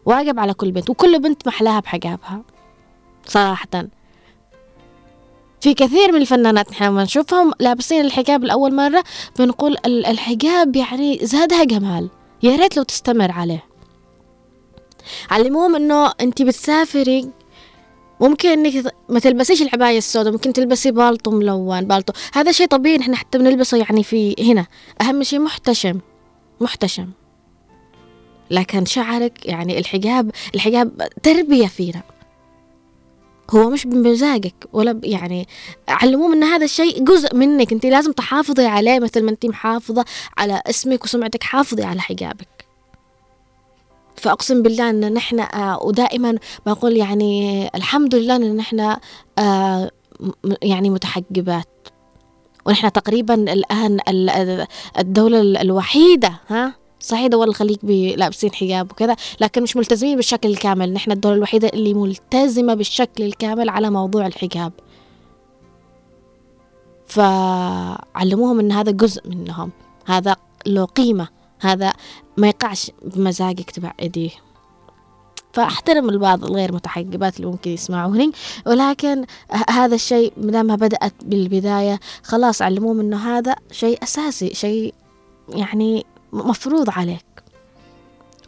واجب على كل بنت وكل بنت محلاها بحجابها. صراحة. في كثير من الفنانات نحن لما نشوفهم لابسين الحجاب لأول مرة بنقول الحجاب يعني زادها جمال. يا ريت لو تستمر عليه. علموهم إنه انت بتسافري ممكن إنك ما تلبسيش العباية السوداء ممكن تلبسي بالطو ملون بالطو. هذا شيء طبيعي نحن حتى بنلبسه يعني في هنا. أهم شيء محتشم محتشم. لكن شعرك يعني الحجاب الحجاب تربية فينا. هو مش بمزاجك ولا يعني علموه إن هذا الشيء جزء منك. انت لازم تحافظي عليه مثل ما انت محافظة على اسمك وسمعتك حافظي على حجابك. فأقسم بالله أن نحن آه، ودائما بقول يعني الحمد لله أن نحن آه، يعني متحجبات. ونحن تقريبا الآن الدولة الوحيدة ها؟ صحيح دول الخليج لابسين حجاب وكذا لكن مش ملتزمين بالشكل الكامل. نحن الدولة الوحيدة اللي ملتزمة بالشكل الكامل على موضوع الحجاب. فعلموهم إن هذا جزء منهم هذا له قيمة هذا ما يقعش بمزاجك تبع إيديه. فأحترم البعض الغير متحجبات اللي ممكن يسمعوني ولكن هذا الشيء مدامها بدأت بالبداية خلاص علموهم إنه هذا شيء أساسي شيء يعني مفروض عليك.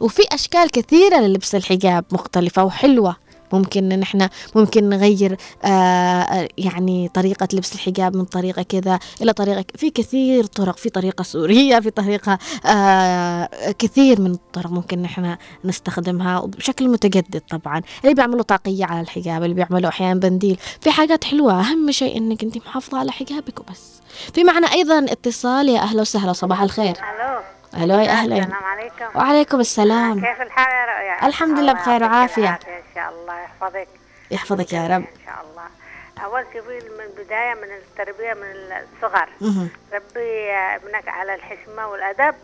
وفي أشكال كثيرة للبس الحجاب مختلفة وحلوة. ممكن إن إحنا ممكن نغير آه, آه، يعني طريقة لبس الحجاب من طريقة كذا إلى طريقة في كثير طرق. في طريقة سورية في طريقة آه كثير من الطرق ممكن إحنا نستخدمها بشكل متجدد طبعا. اللي بيعملوا طاقية على الحجاب اللي بيعملوا أحيانا بنديل. في حاجات حلوة. أهم شيء إنك أنت محافظة على حجابك وبس. في معنا أيضا اتصال. يا أهلا وسهلا. صباح الخير. ألو يا أهلا. السلام عليكم. وعليكم السلام. كيف الحال يا رؤيا؟ الحمد لله بخير وعافية. إن شاء الله. يحفظك. يحفظك يا رب. إن شاء الله. أول شيء من البداية من التربية من الصغر. ربي ابنك على الحشمة والأدب.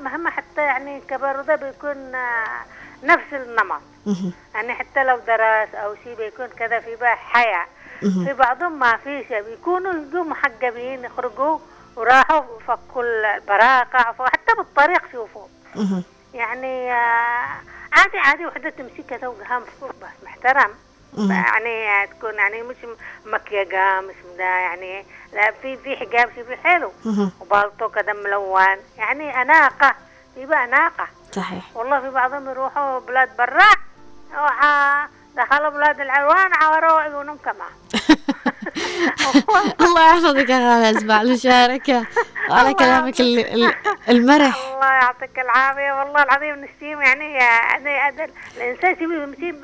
مهما حتى يعني كبر ده بيكون نفس النمط. يعني حتى لو درس أو شيء بيكون كذا في بقى حياة. في بعضهم ما فيش. بيكونوا يجوا محجبين يخرجوا. وراحوا فكوا البراقع حتى بالطريق شوفوا. يعني آه، عادي عادي وحدة تمشي كذا وجهها مفروض بس محترم. يعني تكون يعني مش مكيجة مش ده يعني لا في في حجاب في حلو وبالطو كذا ملون. يعني أناقة يبقى أناقة. صحيح. والله في بعضهم يروحوا بلاد برا. دخلوا بلاد العوان عوروا عيونهم كمان الله يحفظك يا غالة أسمع المشاركة وعلى كلامك المرح. الله يعطيك العافية والله العظيم نسيم يعني يعني الإنسان يمشي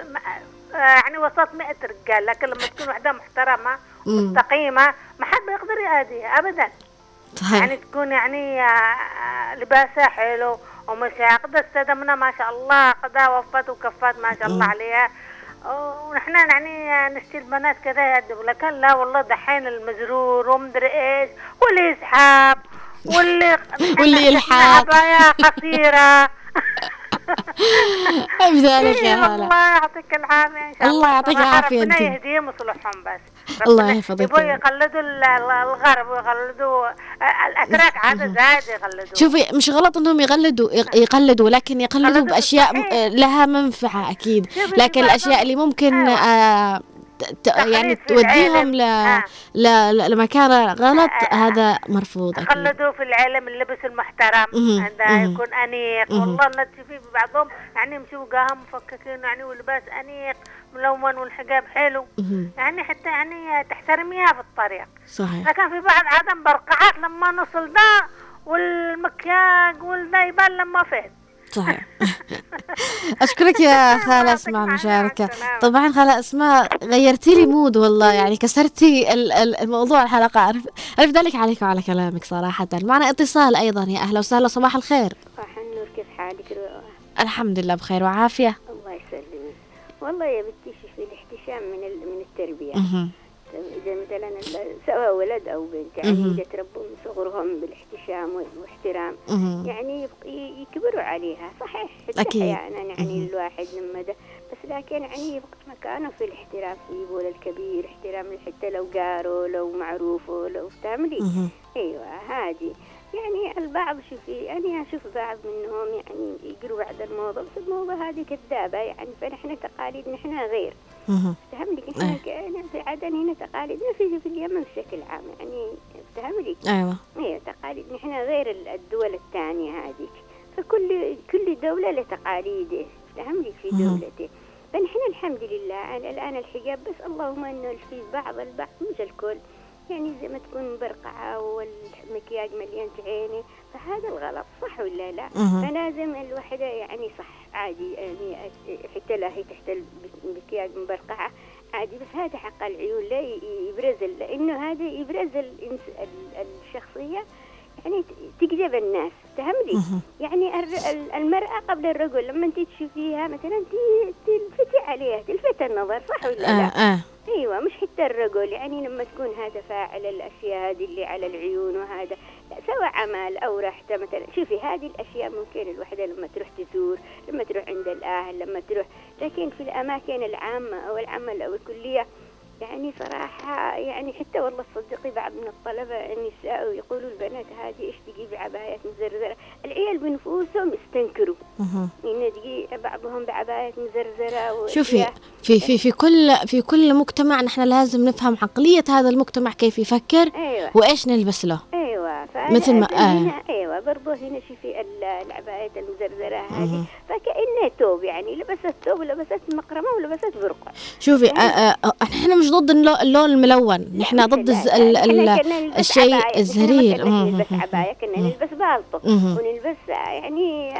يعني وسط 100 رجال لكن لما تكون وحدة محترمة مستقيمة ما حد بيقدر يأذيها أبدا. صحيح. يعني تكون يعني آه، لباسها حلو ومش قد استدمنا ما شاء الله قد وفت وكفت ما شاء الله عليها. ونحن يعني نشتي البنات كذا يدب لكن لا والله دحين المزرور ومدري إيش واللي يسحب واللي واللي يلحق. عباية قصيرة بذلك يا هلا. الله يعطيك العافية إن شاء الله يعطيك العافية أنت ربنا يهديهم ويصلحهم بس. الله يحفظك يبغوا يقلدوا الغرب ويقلدوا الأتراك عادة زايد يقلدوا شوفي مش غلط إنهم يقلدوا يقلدوا لكن يقلدوا بأشياء لها منفعة أكيد. لكن الأشياء اللي ممكن آه يعني توديهم ل... آه. ل... لمكان غلط آه. هذا مرفوض أكيد. خلدوا في العالم اللبس المحترم. هذا يكون أنيق. والله تشوفي بعضهم يعني يمشوا وجاهم مفككين يعني ولباس أنيق ملون والحجاب حلو. يعني حتى يعني تحترميها في الطريق. صحيح. لكن في بعض عدم برقعات لما نوصل ده والمكياج والدايبان لما فات صحيح أشكرك يا خالة أسماء المشاركه طبعا خالة أسماء غيرتي لي مود والله يعني كسرتي الموضوع الحلقة. اعرف أعرف ذلك عليك وعلى كلامك صراحة. معنا اتصال أيضا. يا أهلا وسهلا. صباح الخير. صباح النور. كيف حالك؟ الحمد لله بخير وعافية. الله يسلمك. والله يا بنتي شوفي الاحتشام من من التربية. إذا مثلا سواء ولد أو بنت يعني إذا تربوا من صغرهم بالاحتشام والاحترام يعني يكبروا عليها. صحيح أكيد. أحيانا يعني الواحد لما ده بس لكن يعني يبقى مكانه في الاحترام يجيبوا للكبير احترام حتى لو جاره لو معروفه لو فهملي أيوه هذه يعني البعض شوفي يعني أشوف بعض منهم يعني يقروا بعد الموضوع بس الموضوع هذه كذابة يعني فنحن تقاليد نحن غير. افتهم لك إحنا أيه. في عدن هنا تقاليدنا في في اليمن بشكل عام يعني افتهم لك أيوه. أيوه تقاليد. نحن غير الدول الثانية هذيك فكل كل دولة له تقاليده. افتهم لك في دولته. فنحن الحمد لله. الآن الحجاب بس اللهم إنه في بعض البعض. مش الكل. يعني زي ما تكون مبرقعة والمكياج مليان عيني. فهذا الغلط صح ولا لا؟ فلازم الوحدة يعني صح. عادي يعني حتى لا هي تحت المكياج مبرقعة عادي بس هذا حق العيون لا يبرز لأنه هذا يبرز الشخصية يعني تجذب الناس فهمتي يعني المرأة قبل الرجل لما انت تشوفيها مثلا تلفتي عليها تلفت النظر صح ولا لا؟ آه آه. أيوه مش حتى الرجل يعني لما تكون هذا فاعل الأشياء هذه اللي على العيون وهذا سواء عمل أو رحت مثلا شوفي هذه الأشياء ممكن الوحدة لما تروح تزور لما تروح عند الأهل لما تروح لكن في الأماكن العامة أو العمل أو الكلية يعني صراحة يعني حتى والله تصدقي بعض من الطلبة النساء يقولوا البنات هذه إيش تجيب عبايات مزرزرة؟ العيال بنفوسهم يستنكروا. إن تجي بعضهم بعبايات مزرزرة شوفي في في في كل في كل مجتمع نحن لازم نفهم عقلية هذا المجتمع كيف يفكر أيوة. وإيش نلبس له. أيوة. مثل ما آه. أيوة برضه هنا شوفي العبايات المزرزرة هذه. فكأنه توب يعني لبست توب ولبست مقرمة ولبست برقع شوفي آه آه إحنا مش ضد اللون الملون. نحن ضد ال ال الشيء الزرير. نلبس عباية كنا نلبس بالطو. ونلبس يعني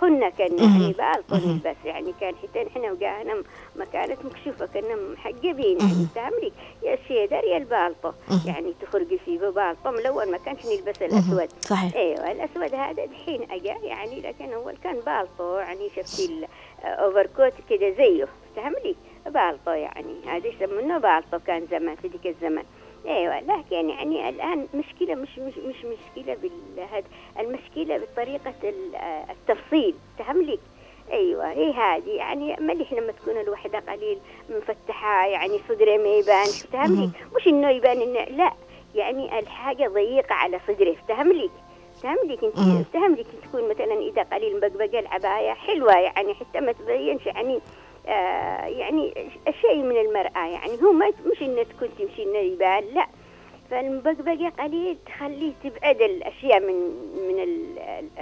خنة كنا يعني بالطو نلبس. يعني كان حتى نحن وقانا ما كانت مكشوفة كنا محجبين يعني فهملي يا الشيدر يا البالطو يعني تخرجي فيه ببالطو ملون ما كانش نلبس الأسود. صحيح. أيوه الأسود هذا الحين أجا يعني لكن أول كان بالطو يعني شفتي الأوفر كوت كده زيه. فهملي بالطو يعني. هذا يسمونه بالطو كان زمان في ذيك الزمن. أيوه لكن يعني الآن مشكلة مش مش مش مشكلة بالهد المشكلة بطريقة التفصيل. فهملي أيوه هي هذه يعني ملح لما تكون الوحدة قليل مفتحه يعني صدره ما يبان فهملي مش إنه يبان إنه لا. يعني الحاجة ضيقة على صدره فهملي فهملك انت فهملك تكون مثلا إذا قليل مبقبقه العباية حلوة يعني حتى ما تبينش يعني آه يعني شيء من المرأة يعني هو ما مش إنه تكون تمشي إنه يبان لا. فالمبقبقة قليل تخليه تبعد الأشياء من من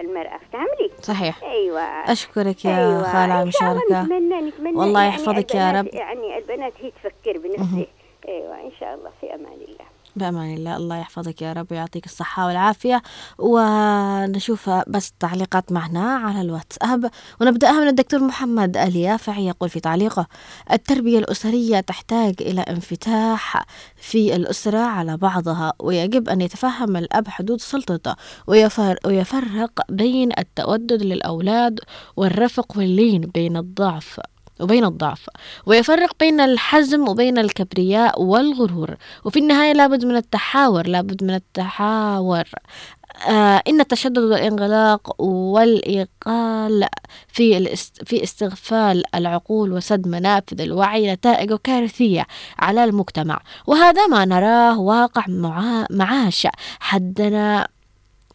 المرأة. فهملي؟ صحيح. أيوة. أشكرك يا أيوة. خالة على المشاركة نتمنى نتمنى والله يعني يحفظك يا رب. يعني البنات هي تفكر بنفسها أيوة إن شاء الله. في أمان الله. بأمان الله. الله يحفظك يا رب ويعطيك الصحة والعافية. ونشوف بس تعليقات معنا على الواتساب. ونبدأها من الدكتور محمد اليافعي يقول في تعليقه التربية الأسرية تحتاج إلى انفتاح في الأسرة على بعضها ويجب أن يتفهم الأب حدود سلطته ويفرق بين التودد للأولاد والرفق واللين بين الضعف. وبين الضعف ويفرق بين الحزم وبين الكبرياء والغرور. وفي النهاية لابد من التحاور لابد من التحاور. آه إن التشدد والانغلاق والإيقال في في استغفال العقول وسد منافذ الوعي نتائج كارثية على المجتمع. وهذا ما نراه واقع معاش حدنا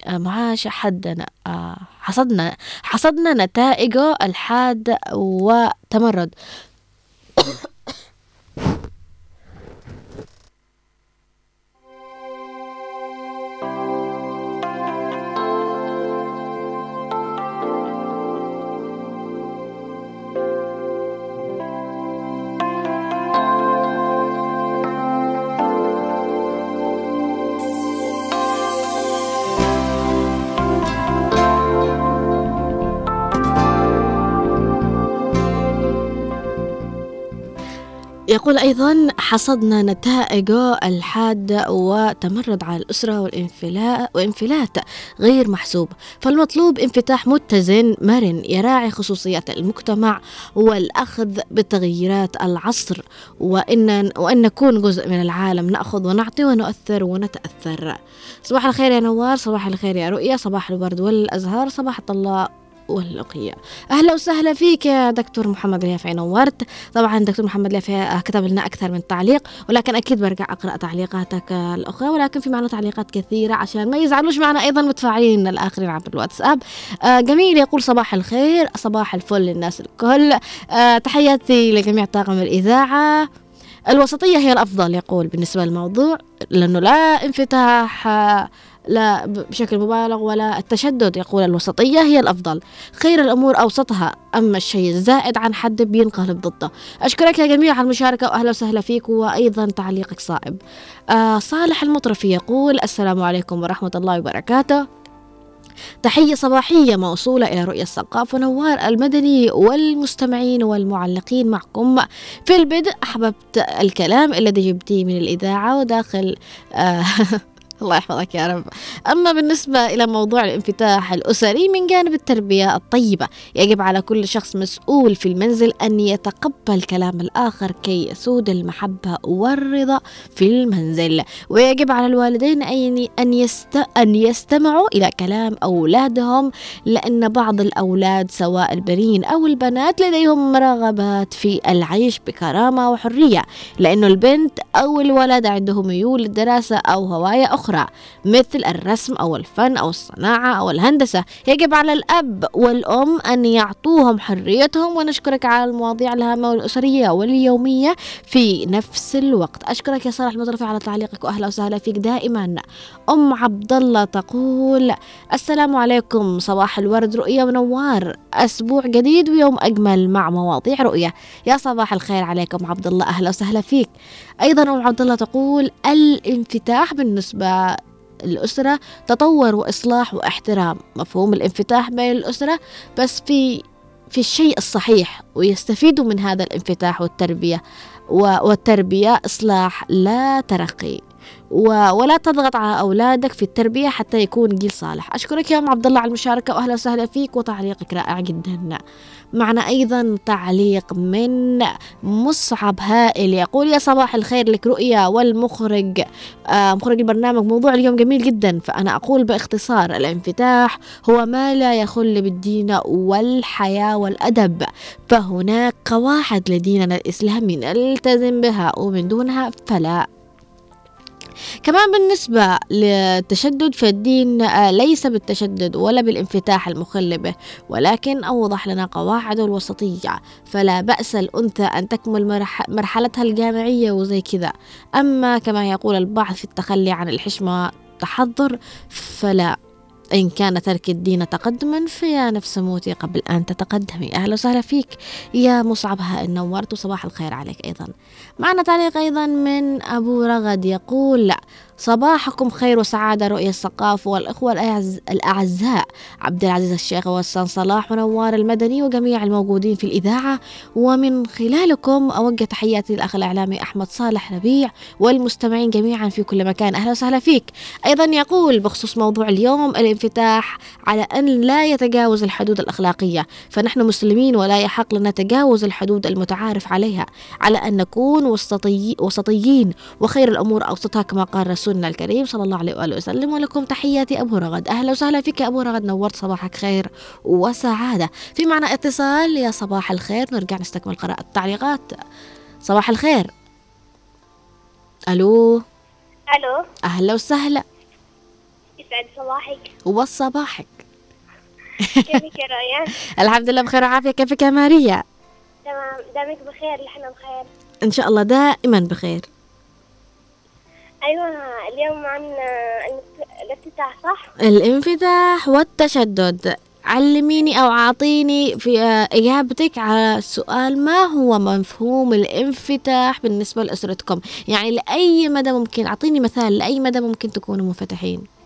معاش حدنا. آه حصدنا حصدنا نتائجه الحاد وتمرد. يقول أيضا حصدنا نتائج الحادة وتمرد على الأسرة وانفلات غير محسوب. فالمطلوب انفتاح متزن مرن يراعي خصوصيات المجتمع والأخذ بتغييرات العصر. وإن, وأن نكون جزء من العالم نأخذ ونعطي ونؤثر ونتأثر. صباح الخير يا نوار صباح الخير يا رؤيا صباح الورد والأزهار صباح الطلاء. واللقية. أهلا وسهلا فيك يا دكتور محمد اليافعي نورت طبعا دكتور محمد اليافعي كتب لنا أكثر من تعليق ولكن أكيد برجع أقرأ تعليقاتك الأخرى ولكن في معنا تعليقات كثيرة عشان ما يزعلوش معنا أيضا متفاعلين الآخرين عبر الواتساب. آه جميل يقول صباح الخير صباح الفل للناس الكل. آه تحياتي لجميع طاقم الإذاعة. الوسطية هي الأفضل يقول بالنسبة للموضوع لأنه لا انفتاح. آه لا بشكل مبالغ ولا التشدد يقول الوسطية هي الأفضل. خير الأمور أوسطها أما الشيء الزائد عن حد بينقلب ضده. أشكرك يا جميع على المشاركة وأهلا وسهلا فيك وأيضا تعليقك صائب. آه صالح المطرفي يقول السلام عليكم ورحمة الله وبركاته. تحية صباحية موصولة إلى رؤية الثقافة ونوار المدني والمستمعين والمعلقين معكم في البدء. أحببت الكلام الذي جبتيه من الإذاعة وداخل آه الله يحفظك يا رب. أما بالنسبة إلى موضوع الانفتاح الأسري من جانب التربية الطيبة يجب على كل شخص مسؤول في المنزل أن يتقبل كلام الآخر كي يسود المحبة والرضا في المنزل. ويجب على الوالدين أن, يست... أن يستمعوا إلى كلام أولادهم لأن بعض الأولاد سواء البنين أو البنات لديهم رغبات في العيش بكرامة وحرية لأنه البنت أو الولد عندهم ميول للدراسة أو هواية أخرى. أخرى مثل الرسم أو الفن أو الصناعة أو الهندسة. يجب على الأب والأم أن يعطوهم حريتهم ونشكرك على المواضيع الهامة والأسرية واليومية في نفس الوقت. أشكرك يا صالح المطرفي على تعليقك وأهلا وسهلا فيك دائما. أم عبد الله تقول السلام عليكم. صباح الورد رؤية ونوار. أسبوع جديد ويوم أجمل مع مواضيع رؤية. يا صباح الخير عليكم عبد الله أهلا وسهلا فيك. أيضا أم عبد الله تقول الانفتاح بالنسبة الأسرة تطور وإصلاح واحترام. مفهوم الانفتاح بين الأسرة بس في في الشيء الصحيح ويستفيدوا من هذا الانفتاح والتربية والتربية إصلاح لا ترقي. ولا تضغط على أولادك في التربية حتى يكون جيل صالح. أشكرك يا أم عبد الله على المشاركة وأهلا وسهلا فيك وتعليقك رائع جدا. معنا أيضا تعليق من مصعب هائل يقول يا صباح الخير لك رؤيا والمخرج. آه مخرج البرنامج موضوع اليوم جميل جدا فأنا أقول باختصار الانفتاح هو ما لا يخل بالدين والحياة والأدب فهناك قواعد لديننا الإسلامي نلتزم بها ومن دونها فلا كمان بالنسبة للتشدد فالدين آه، ليس بالتشدد ولا بالانفتاح المخل به ولكن أوضح لنا قواعد الوسطية. فلا بأس الأنثى أن تكمل مرحلتها الجامعية وزي كذا. أما كما يقول البعض في التخلي عن الحشمة تحضر فلا. إن كان ترك الدين تقدما فيا نفس موتي قبل أن تتقدمي. أهلا وسهلا فيك يا مصعب هائل نورت وصباح الخير عليك أيضا. معنا تعليق أيضا من أبو رغد يقول لا صباحكم خير وسعادة رؤية الثقافة والإخوة الأعز الأعزاء. عبد العزيز الشيخ والسان صلاح ونوار المدني وجميع الموجودين في الإذاعة. ومن خلالكم أوجه تحياتي للأخ الإعلامي أحمد صالح ربيع والمستمعين جميعا في كل مكان. أهلا وسهلا فيك. أيضا يقول بخصوص موضوع اليوم الانفتاح على أن لا يتجاوز الحدود الأخلاقية. فنحن مسلمين ولا يحق لنا تجاوز الحدود المتعارف عليها. على أن نكون وسطي وسطيين وخير الأمور أوسطها كما قال رسول رسولنا الكريم صلى الله عليه وآله وسلم. ولكم تحياتي أبو رغد. أهلا وسهلا فيك أبو رغد. نورت صباحك خير وسعادة. في معنا اتصال. يا صباح الخير. نرجع نستكمل قراءة التعليقات. صباح الخير. ألو؟ ألو؟ أهلا وسهلا. يسعد صباحك. وصباحك كيفك يا ريان؟ الحمد لله بخير وعافية. كيفك يا ماريا؟ تمام. دامك بخير نحن بخير. إن شاء الله دائما بخير. أيوة اليوم عن الافتتاح صح؟ الانفتاح والتشدد. علميني أو أعطيني في إجابتك على السؤال ما هو مفهوم الانفتاح بالنسبة لأسرتكم؟ يعني لأي مدى ممكن أعطيني مثال لأي مدى ممكن تكونوا منفتحين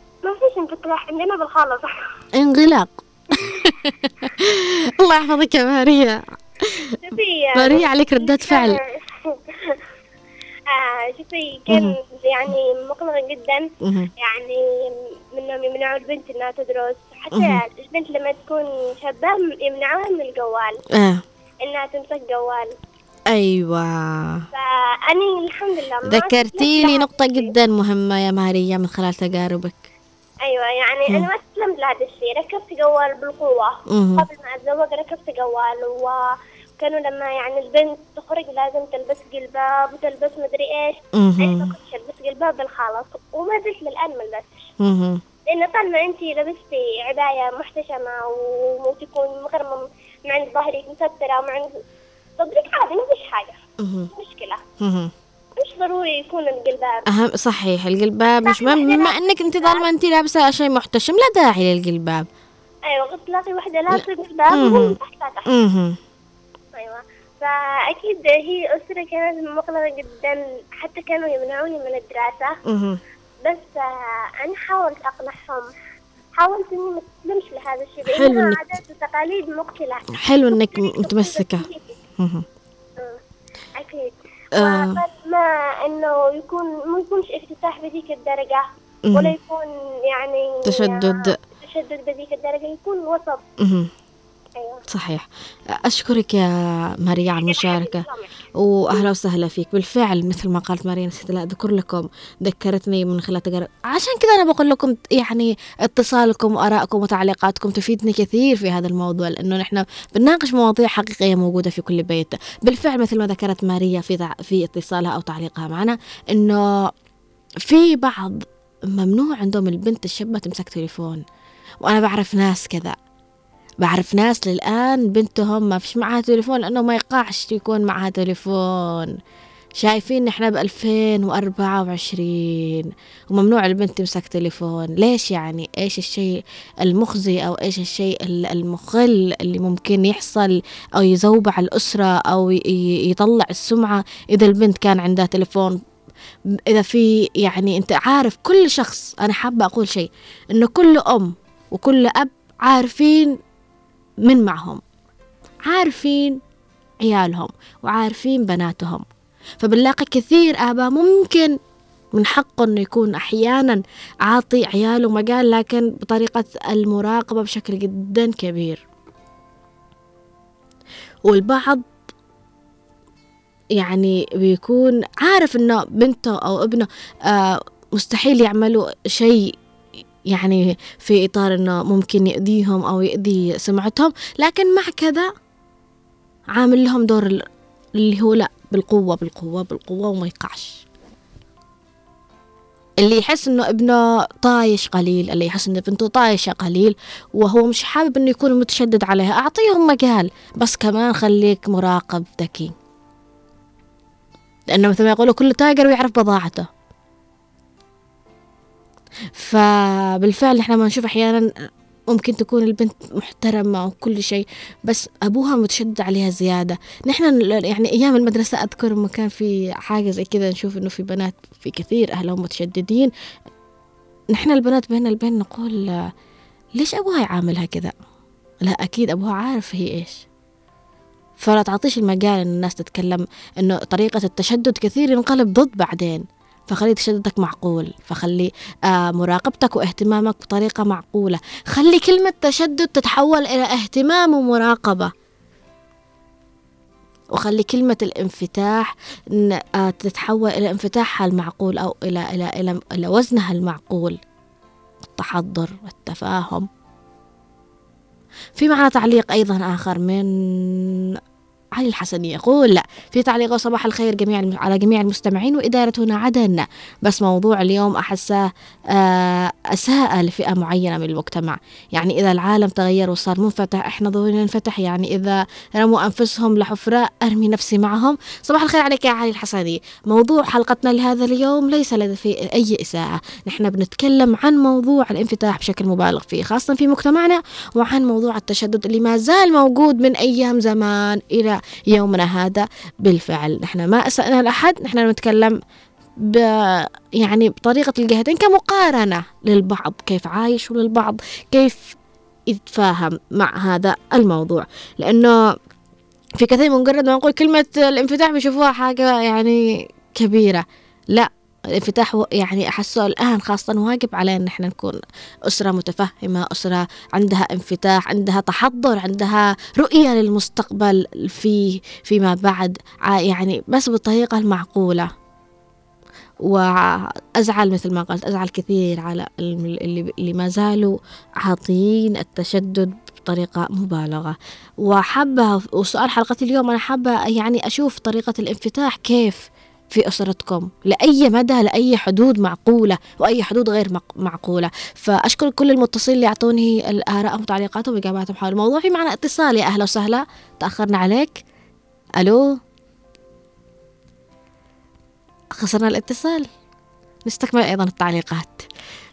فيش انفتاح عندنا بالخالص انغلاق. الله يحفظك يا ماريا. ماريا عليك ردات فعل. آه شوفي كان يعني مقلقة جدا. يعني منهم يمنعوا البنت إنها تدرس. حتى. البنت لما تكون شابة يمنعوها من الجوال. آه. إنها تمسك جوال. أيوة. فأني الحمد لله ذكرتي لي نقطة. جدا مهمة يا ماريا من خلال تجاربك. أيوه يعني. أنا ما استسلمت لهذا الشيء ركبت جوال بالقوة مهم. قبل ما أتزوج ركبت جوال وكانوا لما يعني البنت تخرج لازم تلبس جلباب وتلبس مدري إيش أنا ما. كنتش ألبس جلباب بالخالص وما زلت للآن ما لبستش مهم. لأن طال ما أنت لبستي عباية محتشمة وتكون مغرمة من عند ظهرك مسترة ومن عند صدرك عادي ما فيش حاجة مهم. مش ضروري يكون الجلباب. أهم صحيح الجلباب مش مهم. بما إنك أنت طالما أنت لابسة شيء محتشم لا داعي للجلباب. أيوة قلت تلاقي وحدة لابسة جلباب. وهو تحت. أيوة. فأكيد هي أسرة كانت مقلقة جدا حتى كانوا يمنعوني من الدراسة. مهم. بس آه، أنا حاولت أقنعهم. حاولت إني ما أستسلمش لهذا الشيء حلو إنك- عادات وتقاليد مقتلة حلو إنك متمسكة. مهم. أكيد. آه. إنه يكون ما يكونش افتتاح بذيك الدرجة. ولا يكون يعني تشدد. تشدد بذيك الدرجة يكون وسط صحيح. أشكرك يا ماريا على المشاركة. وأهلا وسهلا فيك. بالفعل مثل ما قالت ماريا نسيت لا أذكر لكم. ذكرتني من خلال تجارب عشان كذا أنا بقول لكم يعني اتصالكم وآرائكم وتعليقاتكم تفيدني كثير في هذا الموضوع لأنه نحن بنناقش مواضيع حقيقية موجودة في كل بيت. بالفعل مثل ما ذكرت ماريا في في اتصالها أو تعليقها معنا إنه في بعض ممنوع عندهم البنت الشابة تمسك تليفون. وأنا بعرف ناس كذا. بعرف ناس للآن بنتهم ما فيش معها تليفون لأنه ما يقعش يكون معها تليفون. شايفين نحن ب 2024 وممنوع البنت تمسك تليفون. ليش يعني؟ إيش الشيء المخزي أو إيش الشيء ال- المخل اللي ممكن يحصل أو يزوبع ي- ي- يطلع السمعة إذا البنت كان عندها تليفون؟ إذا في يعني أنت عارف كل شخص أنا حابة أقول شيء إنه كل أم وكل أب عارفين من معهم. عارفين عيالهم وعارفين بناتهم. فبنلاقي كثير آباء ممكن من حقه إنه يكون أحيانا عاطي عياله مجال لكن بطريقة المراقبة بشكل جدا كبير. والبعض يعني بيكون عارف إنه بنته أو ابنه آه مستحيل يعملوا شيء يعني في إطار إنه ممكن يأذيهم أو يأذي سمعتهم لكن مع كذا عامل لهم دور ال- اللي هو لأ بالقوة بالقوة بالقوة وما يقعش. اللي يحس إنه ابنه طايش قليل اللي يحس انه بنته طايشة قليل وهو مش حابب إنه يكون متشدد عليها أعطيهم مجال بس كمان خليك مراقب ذكي. لأنه مثل ما يقولوا كل تاجر ويعرف بضاعته. فبالفعل إحنا ما نشوف أحيانا ممكن تكون البنت محترمة وكل شيء بس أبوها متشدد عليها زيادة. نحن يعني أيام المدرسة أذكر ما كان في حاجة زي كذا نشوف إنه في بنات في كثير أهلهم متشددين. نحن البنات بين البين نقول ليش أبوها يعاملها كذا؟ لا أكيد أبوها عارف هي إيش. فلا تعطيش المجال إن الناس تتكلم إنه طريقة التشدد كثير ينقلب ضد بعدين. فخلي تشددك معقول فخلي آه مراقبتك واهتمامك بطريقة معقولة. خلي كلمة تشدد تتحول إلى اهتمام ومراقبة. وخلي كلمة الانفتاح آه، تتحول إلى انفتاحها المعقول أو إلى إلى إلى, إلى وزنها المعقول. التحضر والتفاهم. في معنا تعليق أيضا آخر من علي الحسني يقول في تعليق صباح الخير جميع على جميع المستمعين وإدارة هنا عدن. بس موضوع اليوم أحسه آه، أساءة لفئة معينة من المجتمع. يعني إذا العالم تغير وصار منفتح إحنا ضروري ننفتح يعني إذا رموا أنفسهم لحفرة أرمي نفسي معهم. صباح الخير عليك يا علي الحسني. موضوع حلقتنا لهذا اليوم ليس لدى فيه أي إساءة. نحن بنتكلم عن موضوع الانفتاح بشكل مبالغ فيه خاصة في مجتمعنا وعن موضوع التشدد اللي ما زال موجود من أيام زمان إلى يومنا هذا بالفعل. نحن ما أسأنا لأحد نحن نتكلم ب يعني بطريقة الجهتين كمقارنة للبعض كيف عايش وللبعض كيف يتفاهم مع هذا الموضوع. لأنه في كثير مجرد ما نقول كلمة الانفتاح بيشوفوها حاجة يعني كبيرة. لا الانفتاح يعني أحسه الآن خاصة واجب علينا إن إحنا نكون أسرة متفهمة أسرة عندها انفتاح عندها تحضر عندها رؤية للمستقبل في فيما بعد يعني بس بالطريقة المعقولة. وأزعل مثل ما قلت أزعل كثير على اللي, اللي ما زالوا عاطين التشدد بطريقة مبالغة. وحابة وسؤال حلقة اليوم أنا حابة يعني أشوف طريقة الانفتاح كيف؟ في أسرتكم لأي مدى لأي حدود معقولة وأي حدود غير معقولة. فأشكر كل المتصلين اللي أعطوني الآراء وتعليقاتهم وإجاباتهم. حول الموضوع في معنا اتصال يا أهلا وسهلا. تأخرنا عليك. ألو؟ خسرنا الاتصال. نستكمل أيضا التعليقات.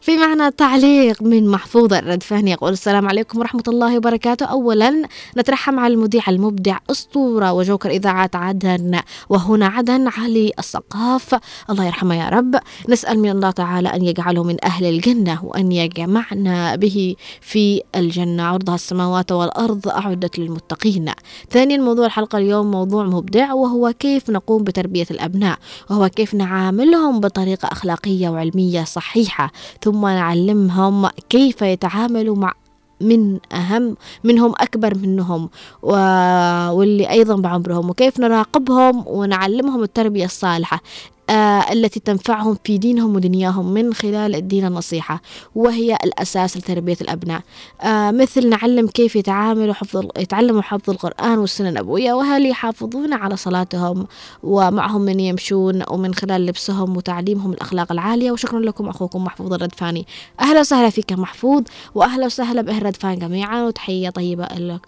في معنا تعليق من محفوظ الردفاني يقول السلام عليكم ورحمة الله وبركاته. أولا نترحم على المذيع المبدع أسطورة وجوكر إذاعة عدن وهنا عدن علي السقاف. الله يرحمه يا رب. نسأل من الله تعالى أن يجعله من أهل الجنة وأن يجمعنا به في الجنة. عرضها السماوات والأرض أعدت للمتقين. ثانيا موضوع الحلقة اليوم موضوع مبدع وهو كيف نقوم بتربية الأبناء وهو كيف نعاملهم بطريقة أخلاقية وعلمية صحيحة. ثم ثم نعلمهم كيف يتعاملوا مع من أهم منهم أكبر منهم واللي أيضا بعمرهم وكيف نراقبهم ونعلمهم التربية الصالحة. التي تنفعهم في دينهم ودنياهم من خلال الدين النصيحة وهي الأساس لتربية الأبناء. آه، مثل نعلم كيف يتعاملوا حفظ يتعلموا حفظ القرآن والسنة النبوية وهل يحافظون على صلاتهم ومعهم من يمشون ومن خلال لبسهم وتعليمهم الأخلاق العالية. وشكرا لكم أخوكم محفوظ الردفاني أهلا وسهلا فيك محفوظ وأهلا وسهلا بأهل الردفان جميعا وتحية طيبة لك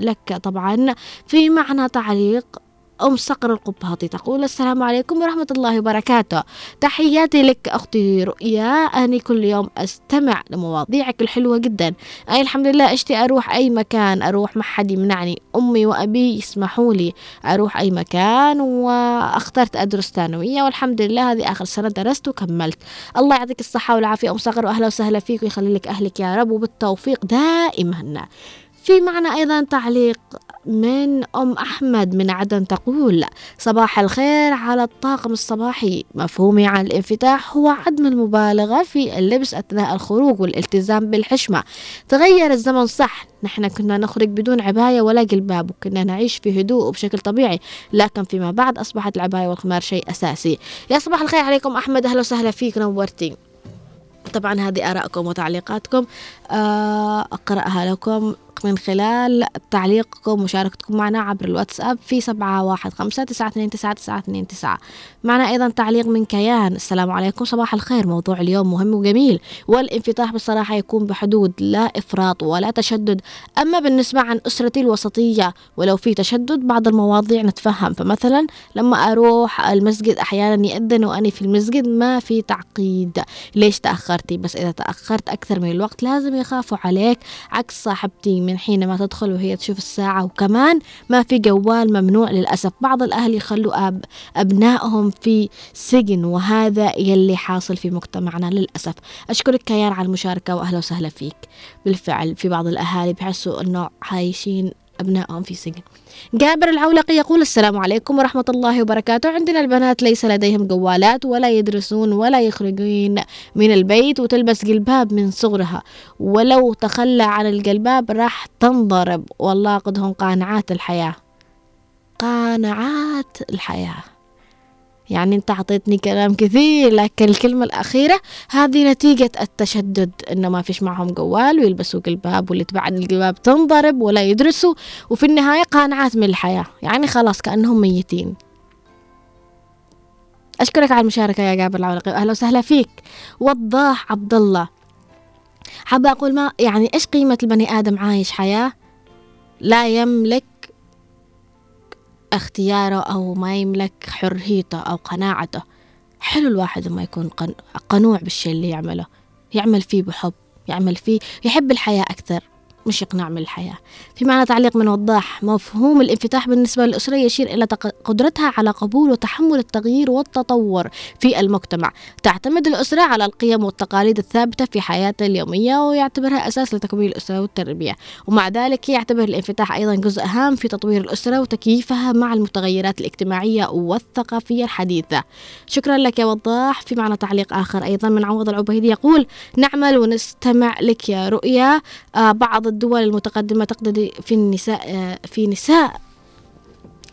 لك طبعا في معنى تعليق أم صقر القباطي تقول السلام عليكم ورحمة الله وبركاته. تحياتي لك أختي رؤيا. أنا كل يوم أستمع لمواضيعك الحلوة جدا. أي الحمد لله أشتي أروح أي مكان. أروح ما حد يمنعني. أمي وأبي يسمحوا لي أروح أي مكان وأخترت أدرس ثانوية والحمد لله هذه آخر سنة درست وكملت. الله يعطيك الصحة والعافية. أم صقر وأهلا وسهلا فيك ويخلي لك أهلك يا رب وبالتوفيق دائما. في معنا أيضا تعليق من أم أحمد من عدن تقول صباح الخير على الطاقم الصباحي. مفهومي عن الانفتاح هو عدم المبالغة في اللبس أثناء الخروج والالتزام بالحشمة. تغير الزمن صح. نحن كنا نخرج بدون عباية ولا جلباب وكنا نعيش في هدوء وبشكل طبيعي. لكن فيما بعد أصبحت العباية والخمار شيء أساسي. يا صباح الخير عليكم أحمد. أهلا وسهلا فيك. نورتي. طبعا هذه آرائكم وتعليقاتكم. آه، أقرأها لكم. من خلال تعليقكم ومشاركتكم معنا عبر الواتساب في سبعة واحد خمسة تسعة اثنين تسعة تسعة اثنين تسعة. معنا أيضا تعليق من كيان. السلام عليكم. صباح الخير. موضوع اليوم مهم وجميل. والانفتاح بصراحة يكون بحدود لا إفراط ولا تشدد. أما بالنسبة عن أسرتي الوسطية ولو في تشدد بعض المواضيع نتفهم. فمثلا لما أروح المسجد أحيانا يأذن وأني في المسجد ما في تعقيد. ليش تأخرتي؟ بس إذا تأخرت أكثر من الوقت لازم يخافوا عليك. عكس صاحبتي من حينما تدخل وهي تشوف الساعة وكمان ما في جوال ممنوع للأسف. بعض الأهل يخلوا أب أبنائهم في سجن وهذا يلي حاصل في مجتمعنا للأسف. أشكرك كيان على المشاركة وأهلا وسهلا فيك. بالفعل في بعض الأهالي بحسوا أنه عايشين أبنائهم في سجن. جابر العولقي يقول السلام عليكم ورحمة الله وبركاته. عندنا البنات ليس لديهم جوالات ولا يدرسون ولا يخرجون من البيت وتلبس جلباب من صغرها. ولو تخلى عن الجلباب راح تنضرب. والله قدهم قانعات الحياة. قانعات الحياة. يعني انت اعطيتني كلام كثير لكن الكلمة الأخيرة هذه نتيجة التشدد إنه ما فيش معهم جوال ويلبسوا جلباب واللي تبع الجلباب تنضرب ولا يدرسوا وفي النهاية قانعات من الحياة يعني خلاص كأنهم ميتين. أشكرك على المشاركة يا جابر العولقي أهلا وسهلا فيك. وضاح عبد الله حابة أقول ما يعني إيش قيمة البني آدم عايش حياة؟ لا يملك اختياره أو ما يملك حريته أو قناعته. حلو الواحد ما يكون قنوع بالشيء اللي يعمله. يعمل فيه بحب يعمل فيه يحب الحياة أكثر. مش إقناع من الحياة. في معنى تعليق من وضاح مفهوم الانفتاح بالنسبة للأسرة يشير إلى قدرتها على قبول وتحمل التغيير والتطور في المجتمع. تعتمد الأسرة على القيم والتقاليد الثابتة في حياتها اليومية ويعتبرها أساس لتكوين الأسرة والتربية. ومع ذلك يعتبر الانفتاح أيضا جزء هام في تطوير الأسرة وتكييفها مع المتغيرات الاجتماعية والثقافية الحديثة. شكرا لك يا وضاح. في معنى تعليق آخر أيضا من عوض العبيدي يقول نعمل ونستمع لك يا رؤيا. آه بعض الدول المتقدمة تقتدي في النساء آه في نساء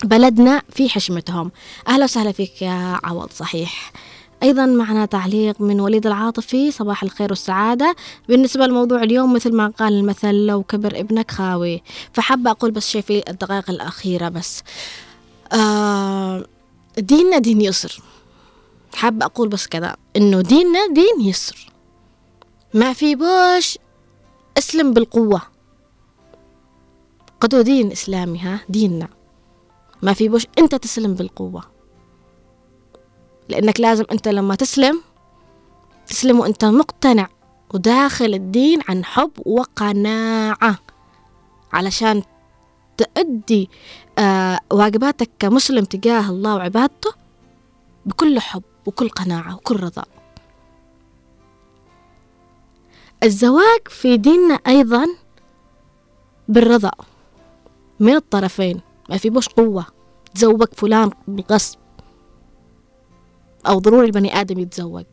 بلدنا في حشمتهم. أهلا وسهلا فيك يا عوض صحيح. أيضا معنا تعليق من وليد العاطفي صباح الخير والسعادة. بالنسبة لموضوع اليوم مثل ما قال المثل لو كبر ابنك خاوي. فحابة أقول بس شيء في الدقائق الأخيرة بس. آه ديننا دين يسر. حابة أقول بس كذا إنه ديننا دين يسر. ما في بوش اسلم بالقوة. قدو دين إسلامي ها؟ ديننا. ما في بوش أنت تسلم بالقوة. لأنك لازم أنت لما تسلم تسلم وأنت مقتنع وداخل الدين عن حب وقناعة علشان تؤدي آه واجباتك كمسلم تجاه الله وعبادته بكل حب وكل قناعة وكل رضا. الزواج في ديننا أيضا بالرضا. من الطرفين. ما في بوش قوة. تزوج فلان بالغصب أو ضروري البني آدم يتزوج.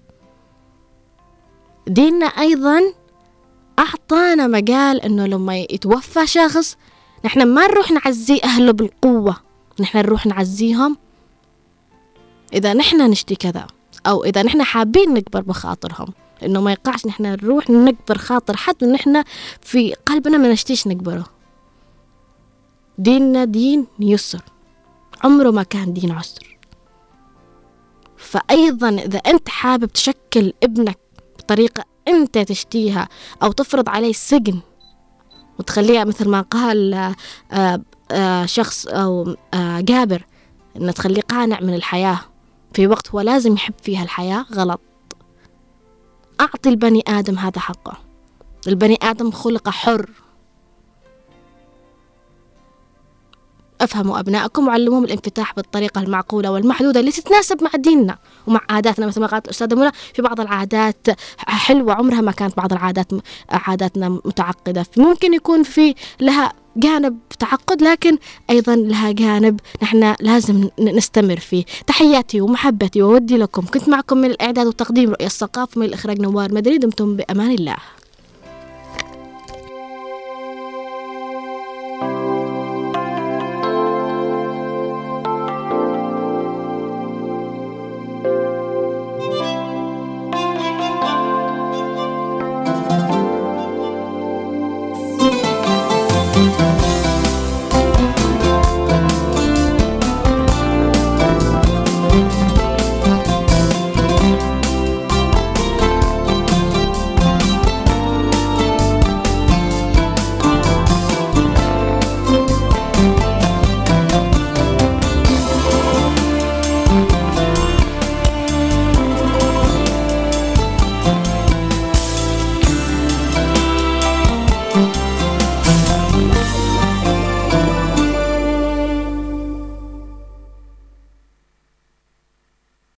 ديننا أيضا أعطانا مجال إنه لما يتوفى شخص نحن ما نروح نعزي أهله بالقوة. نحن نروح نعزيهم إذا نحن نشتي كذا. أو إذا نحن حابين نكبر بخاطرهم. إنه ما يقعش نحن نروح نكبر خاطر حد. ونحن في قلبنا ما نشتيش نكبره. ديننا دين يسر. عمره ما كان دين عسر. فأيضا إذا أنت حابب تشكل ابنك بطريقة أنت تشتيها أو تفرض عليه السجن وتخليها مثل ما قال آه، آه، شخص أو آه، جابر إن تخليه قانع من الحياة. في وقت هو لازم يحب فيها الحياة غلط. أعطي البني آدم هذا حقه. البني آدم خلق حر. أفهموا أبنائكم وعلموهم الانفتاح بالطريقة المعقولة والمحدودة اللي تتناسب مع ديننا ومع عاداتنا مثل ما قالت الأستاذة منى في بعض العادات حلوة عمرها ما كانت بعض العادات عاداتنا متعقدة. ممكن يكون في لها جانب تعقد لكن أيضا لها جانب نحن لازم نستمر فيه. تحياتي ومحبتي وودي لكم. كنت معكم من الإعداد والتقديم رؤية الثقافة من الإخراج نوار مدري دمتم بأمان الله.